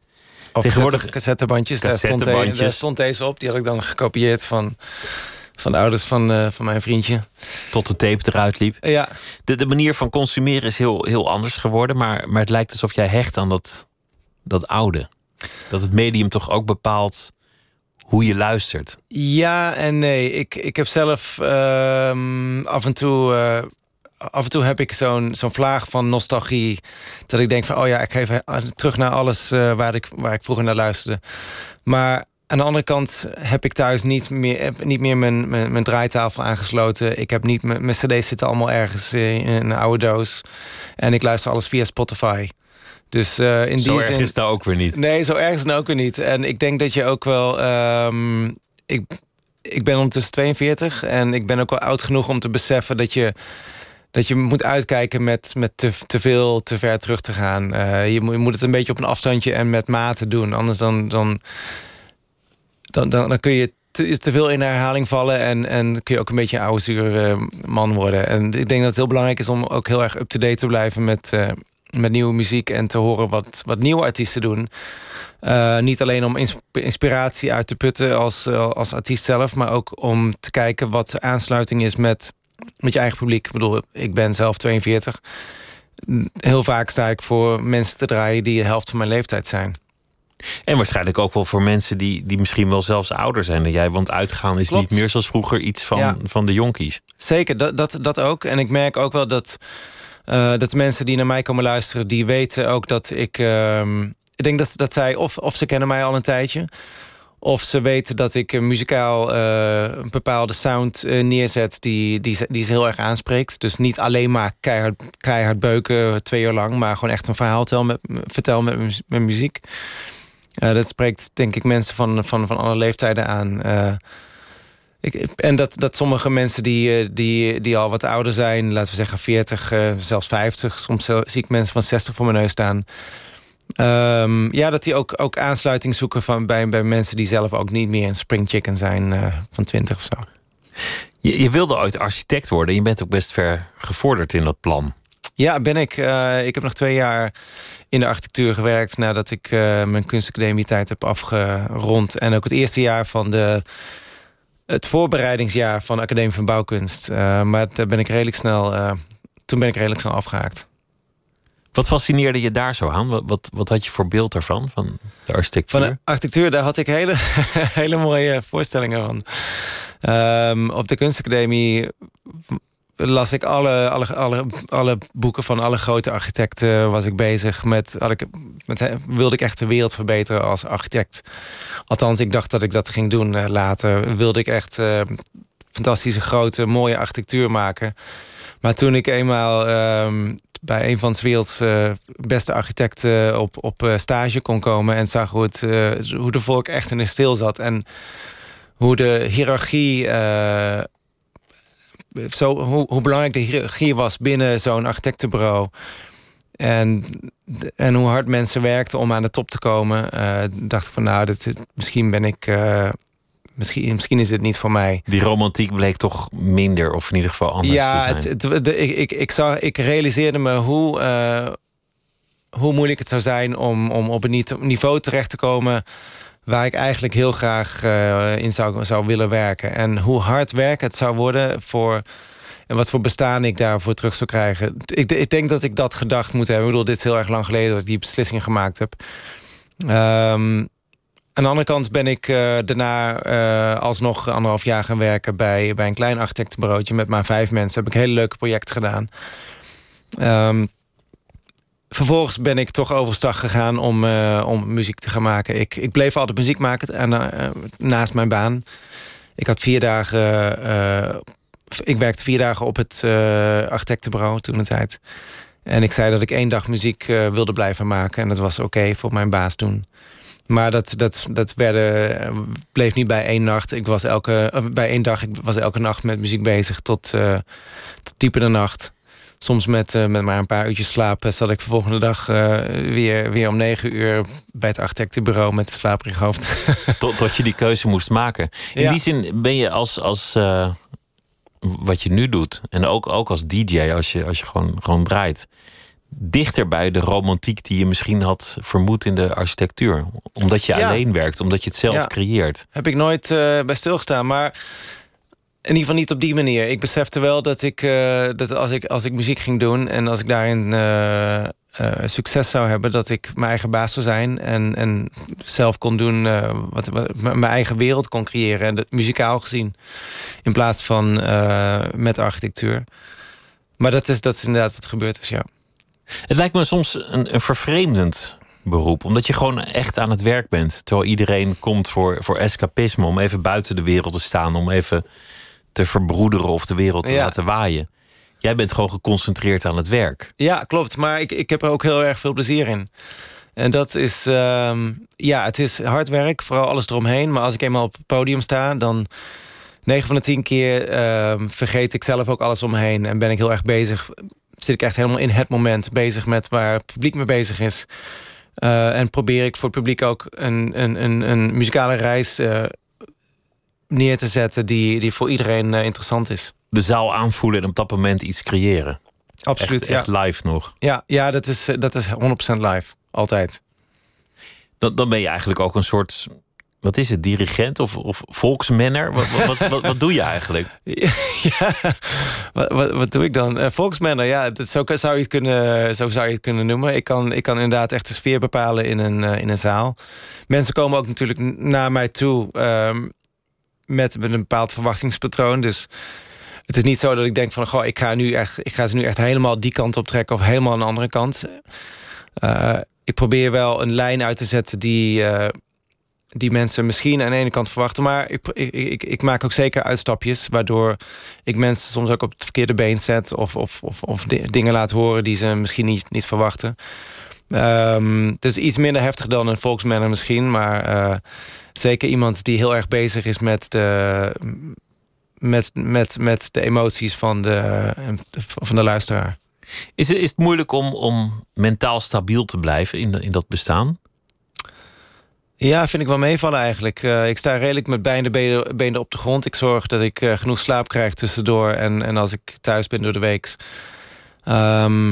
Of Tegenwoordig- cassette- cassettebandjes. Daar stond, daar stond deze op. Die had ik dan gekopieerd van, van de ouders van, eh, van mijn vriendje. Tot de tape eruit liep. Ja, De, de manier van consumeren is heel, heel anders geworden. Maar, maar het lijkt alsof jij hecht aan dat, dat oude. Dat het medium toch ook bepaalt hoe je luistert. Ja en nee. Ik, ik heb zelf ehm, af en toe. eh, af en toe heb ik zo'n zo'n vlaag van nostalgie. Dat ik denk van, oh ja, ik ga even terug naar alles eh, waar, ik, waar ik vroeger naar luisterde. Maar aan de andere kant heb ik thuis niet meer, heb niet meer mijn, mijn, mijn draaitafel aangesloten. Ik heb niet, mijn, mijn cd's zitten allemaal ergens in een oude doos. En ik luister alles via Spotify. Dus eh, in Zo die erg zin... is het ook weer niet. Nee, zo erg is het nou ook weer niet. En ik denk dat je ook wel. ehm, ik, ik ben ondertussen 42 en ik ben ook wel oud genoeg om te beseffen dat je. Dat je moet uitkijken met, met te, te veel te ver terug te gaan. Eh, je, moet, je moet het een beetje op een afstandje en met mate doen. Anders dan, dan, dan, dan, dan kun je te, te veel in herhaling vallen. En, en kun je ook een beetje een oude zuur eh, man worden. En ik denk dat het heel belangrijk is om ook heel erg up-to-date te blijven met, eh, met nieuwe muziek. En te horen wat, wat nieuwe artiesten doen. Niet alleen om ins- inspiratie uit te putten als, als artiest zelf, maar ook om te kijken wat de aansluiting is met, met je eigen publiek. Ik bedoel, ik ben zelf 42. Heel vaak sta ik voor mensen te draaien die de helft van mijn leeftijd zijn. En waarschijnlijk ook wel voor mensen die, die misschien wel zelfs ouder zijn dan jij. Want uitgaan is Klopt. niet meer zoals vroeger iets van, Ja. van de jonkies. Zeker, dat, dat, dat ook. En ik merk ook wel dat, eh, dat mensen die naar mij komen luisteren, die weten ook dat ik. ehm, ik denk dat, dat zij, of, of ze kennen mij al een tijdje. Of ze weten dat ik muzikaal eh, een bepaalde sound eh, neerzet die, die, die ze heel erg aanspreekt. Dus niet alleen maar keihard, keihard beuken twee uur lang, maar gewoon echt een verhaal tel met, vertel met, met muziek. Eh, dat spreekt denk ik mensen van, van, van alle leeftijden aan. Ik, en dat, dat sommige mensen die, die, die al wat ouder zijn, laten we zeggen 40, eh, zelfs 50, soms zie ik mensen van 60 voor mijn neus staan. Ehm, ja, dat die ook, ook aansluiting zoeken van, bij, bij mensen die zelf ook niet meer een spring chicken zijn eh, van 20 of zo. Je, je wilde ooit architect worden. Je bent ook best ver gevorderd in dat plan. Ja, ben ik. Eh, ik heb nog twee jaar in de architectuur gewerkt nadat ik eh, mijn kunstacademietijd heb afgerond. En ook het eerste jaar van de, het voorbereidingsjaar van de Academie van Bouwkunst. Maar daar ben ik redelijk snel, toen ben ik redelijk snel afgehaakt. Wat fascineerde je daar zo aan? Wat, wat, had je voor beeld daarvan, van de architectuur? Van architectuur, daar had ik hele, hele mooie voorstellingen van. Ehm, op de kunstacademie las ik alle, alle, alle, alle boeken van alle grote architecten. Was ik bezig met, had ik, met wilde ik echt de wereld verbeteren als architect. Althans, ik dacht dat ik dat ging doen eh, later. Wilde ik echt eh, fantastische, grote, mooie architectuur maken. Maar toen ik eenmaal ehm, bij een van 's werelds eh, beste architecten op, op eh, stage kon komen en zag hoe, het, eh, hoe de volk echt in de stil zat en hoe de hiërarchie, zo, hoe, hoe belangrijk de hiërarchie was binnen zo'n architectenbureau. En, en hoe hard mensen werkten om aan de top te komen, dacht ik van nou, dit, misschien ben ik. Misschien, misschien is dit niet voor mij. Die romantiek bleek toch minder, of in ieder geval anders te Ja, zijn. het, het- de, ik, ik, ik, zag, ik realiseerde me hoe, eh, hoe moeilijk het zou zijn om, om op een niveau terecht te komen waar ik eigenlijk heel graag eh, in zou, zou willen werken. En hoe hard werken het zou worden voor. En wat voor bestaan ik daarvoor terug zou krijgen. Ik, ik denk dat ik dat gedacht moet hebben. Ik bedoel, dit is heel erg lang geleden dat ik die beslissing gemaakt heb. Ehm, aan de andere kant ben ik eh, daarna eh, alsnog anderhalf jaar gaan werken bij, bij een klein architectenbureautje met maar vijf mensen. Heb ik hele leuke projecten gedaan. Ehm, vervolgens ben ik toch overstag gegaan om, eh, om muziek te gaan maken. Ik, ik bleef altijd muziek maken en, naast mijn baan. Ik had vier dagen. ik werkte vier dagen op het architectenbureau toen de tijd. En ik zei dat ik één dag muziek wilde blijven maken. En dat was oké voor mijn baas toen. Maar dat, dat, dat werden, bleef niet bij één nacht. Ik was elke, eh, bij één dag, ik was elke nacht met muziek bezig tot, in de nacht. Soms met, eh, met maar een paar uurtjes slapen zat ik de volgende dag weer, weer om negen uur bij het architectenbureau met een slaperig hoofd. Tot, tot je die keuze moest maken. In Ja. die zin ben je als, als wat je nu doet, en ook, ook als DJ, als je, als je gewoon, gewoon draait, dichter bij de romantiek die je misschien had vermoed in de architectuur. Omdat je Ja. alleen werkt, omdat je het zelf Ja. creëert. Heb ik nooit eh, bij stilgestaan, maar in ieder geval niet op die manier. Ik besefte wel dat ik, eh, dat als ik als ik muziek ging doen en als ik daarin eh, succes zou hebben, dat ik mijn eigen baas zou zijn en, en zelf kon doen wat, wat mijn eigen wereld kon creëren, en dat, muzikaal gezien, in plaats van met architectuur. Maar dat is, dat is inderdaad wat gebeurd is, ja. Het lijkt me soms een, een vervreemdend beroep, omdat je gewoon echt aan het werk bent. Terwijl iedereen komt voor, voor escapisme, om even buiten de wereld te staan, om even te verbroederen of de wereld te Ja. laten waaien. Jij bent gewoon geconcentreerd aan het werk. Ja, klopt. Maar ik, ik heb er ook heel erg veel plezier in. En dat is, ehm, ja, het is hard werk, vooral alles eromheen. Maar als ik eenmaal op het podium sta, dan 9 van de 10 keer ehm, vergeet ik zelf ook alles om me heen. En ben ik heel erg bezig, zit ik echt helemaal in het moment bezig met waar het publiek mee bezig is. Eh, en probeer ik voor het publiek ook een, een, een, een muzikale reis eh, neer te zetten die, die voor iedereen eh, interessant is. De zaal aanvoelen en op dat moment iets creëren. Absoluut, echt, ja. echt live nog. Ja, ja dat, is, dat is 100% live. Altijd. Dan, dan ben je eigenlijk ook een soort. Wat is het, dirigent of, of volksmanner? Wat, wat, wat, doe je eigenlijk? Ja, wat, wat, doe ik dan? Uh, Volksmanner, ja, dat, zo, zou je het kunnen, zo zou je het kunnen noemen. Ik kan, ik kan inderdaad echt de sfeer bepalen in een, eh, in een zaal. Mensen komen ook natuurlijk naar mij toe ehm, met, met een bepaald verwachtingspatroon. Dus het is niet zo dat ik denk van... Goh, ik, ga nu echt, ik ga ze nu echt helemaal die kant op trekken... of helemaal de andere kant. Eh, ik probeer wel een lijn uit te zetten die... die mensen misschien aan de ene kant verwachten. Maar ik, ik, ik, maak ook zeker uitstapjes... waardoor ik mensen soms ook op het verkeerde been zet... of, of, of, of di- dingen laat horen die ze misschien niet, niet verwachten. Ehm dus iets minder heftig dan een volksmanner misschien... maar eh, zeker iemand die heel erg bezig is met de, met, met, met de emoties van de, van de luisteraar. Is, het- is het moeilijk om, om mentaal stabiel te blijven in, in dat bestaan? Ja, vind ik wel meevallen eigenlijk. Eh, ik sta redelijk met beide benen, benen op de grond. Ik zorg dat ik eh, genoeg slaap krijg tussendoor... en, en als ik thuis ben door de week. Ehm,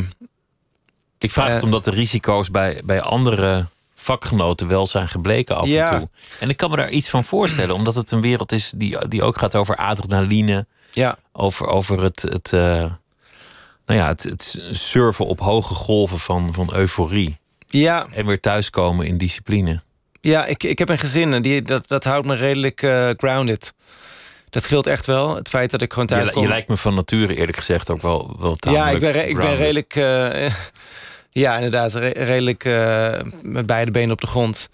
Ik vraag het Eh. omdat de risico's bij, bij andere vakgenoten wel zijn gebleken af Ja. en toe. En ik kan me daar iets van voorstellen, omdat het een wereld is die, die ook gaat over adrenaline, ja, over, over het, het, nou ja, het, het surfen op hoge golven van, van euforie. ja, En weer thuiskomen in discipline. Ja ik, ik heb een gezin en die, dat, dat houdt me redelijk eh, grounded. Dat scheelt echt wel. Het feit dat ik gewoon thuis Je, kom. je lijkt me van nature eerlijk gezegd ook wel, wel ja, ik ben, ik ben redelijk... eh, ja, inderdaad, re- redelijk eh, met beide benen op de grond.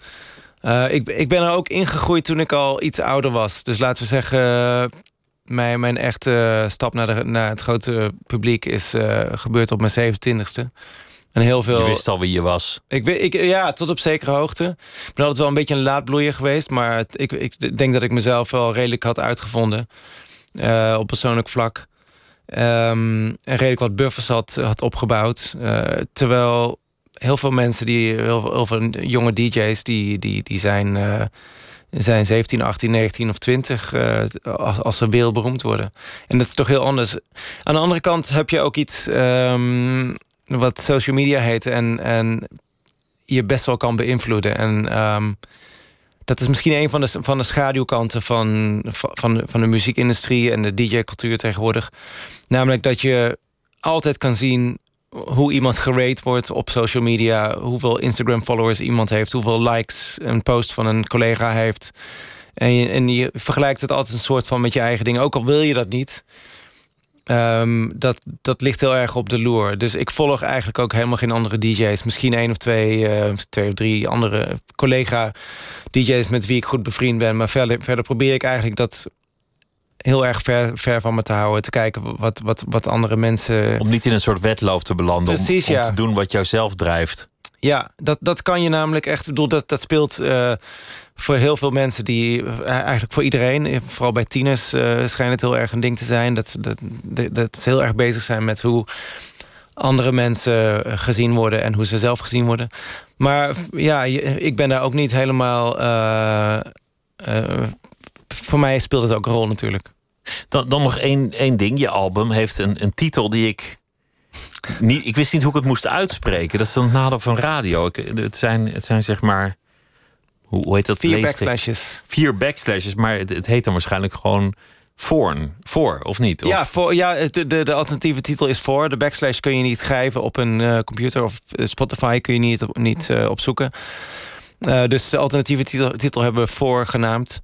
Ik, ik ben er ook ingegroeid toen ik al iets ouder was. Dus laten we zeggen... mijn, mijn echte stap naar, de, naar het grote publiek is gebeurd op mijn 27ste. En heel veel. Je wist al wie je was. Ik, weet- ik, ja, tot op zekere hoogte. Ik ben altijd wel een beetje een laadbloeier geweest. Maar ik, ik denk dat ik mezelf wel redelijk had uitgevonden. eh, op persoonlijk vlak. Ehm, en redelijk wat buffers had, had opgebouwd. Eh, terwijl heel veel mensen, die, heel, veel- heel veel jonge DJ's, die, die, die zijn, eh, zijn 17, 18, 19 of 20 eh, als, als ze wereldberoemd worden. En dat is toch heel anders. Aan de andere kant heb je ook iets ehm, wat social media heet en, en je best wel kan beïnvloeden. En ehm, dat is misschien een van de, van de schaduwkanten van, van, de, van de muziekindustrie en de DJ-cultuur tegenwoordig. Namelijk dat je altijd kan zien hoe iemand gerate wordt op social media, hoeveel Instagram-followers iemand heeft, hoeveel likes een post van een collega heeft. En je, en je vergelijkt het altijd een soort van met je eigen dingen, ook al wil je dat niet. Ehm, dat, dat ligt heel erg op de loer. Dus ik volg eigenlijk ook helemaal geen andere DJ's. Misschien één of twee, eh, twee of drie andere collega-DJ's met wie ik goed bevriend ben. Maar verder, verder probeer ik eigenlijk dat heel erg ver, ver van me te houden. Te kijken wat, wat, wat andere mensen. Om niet in een soort wedloop te belanden. Precies, om, om ja. te doen wat jou zelf drijft. Ja, dat, dat kan je namelijk echt. Ik bedoel, dat, dat speelt eh, voor heel veel mensen die. eh, eigenlijk voor iedereen. eh, Vooral bij tieners eh, schijnt het heel erg een ding te zijn. Dat, ze- dat, dat, ze heel erg bezig zijn met hoe andere mensen gezien worden en hoe ze zelf gezien worden. Maar ja, ik ben daar ook niet helemaal. voor mij speelt het ook een rol natuurlijk. Dan, dan nog één, één ding. Je album heeft een, een titel die ik. Niet, ik wist niet hoe ik het moest uitspreken. Dat is dan nadeel van radio. Het, zijn, het zijn zeg maar. Hoe, hoe heet dat? Vier backslashes. Vier backslashes, maar het, het heet dan waarschijnlijk gewoon Voorn. Voor, of niet? Of, Ja, voor, ja de, de, de alternatieve titel is voor. De backslash kun je niet schrijven op een eh, computer of eh, Spotify kun je niet, op- niet eh, opzoeken. Dus de alternatieve titel, titel hebben we voor genaamd.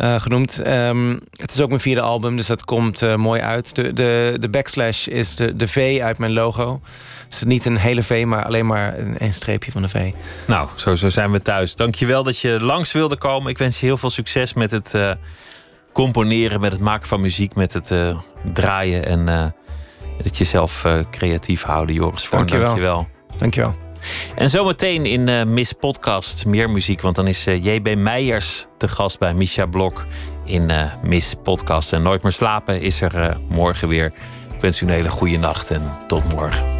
Eh, genoemd. Ehm, het is ook mijn vierde album, dus dat komt eh, mooi uit. De, de, de backslash is de, de V uit mijn logo. Dus niet een hele V, maar alleen maar een, een streepje van de V. Nou, zo, zo zijn we thuis. Dankjewel dat je langs wilde komen. Ik wens je heel veel succes met het eh, componeren, met het maken van muziek, met het draaien en dat je zelf eh, creatief houden, Joris. Dankjewel. Dankjewel. Dankjewel. En zometeen in eh Miss Podcast meer muziek, want dan is eh, JB Meijers te gast bij Misha Blok in eh, Miss Podcast. En Nooit meer slapen is er morgen weer. Ik wens u een hele goede nacht en tot morgen.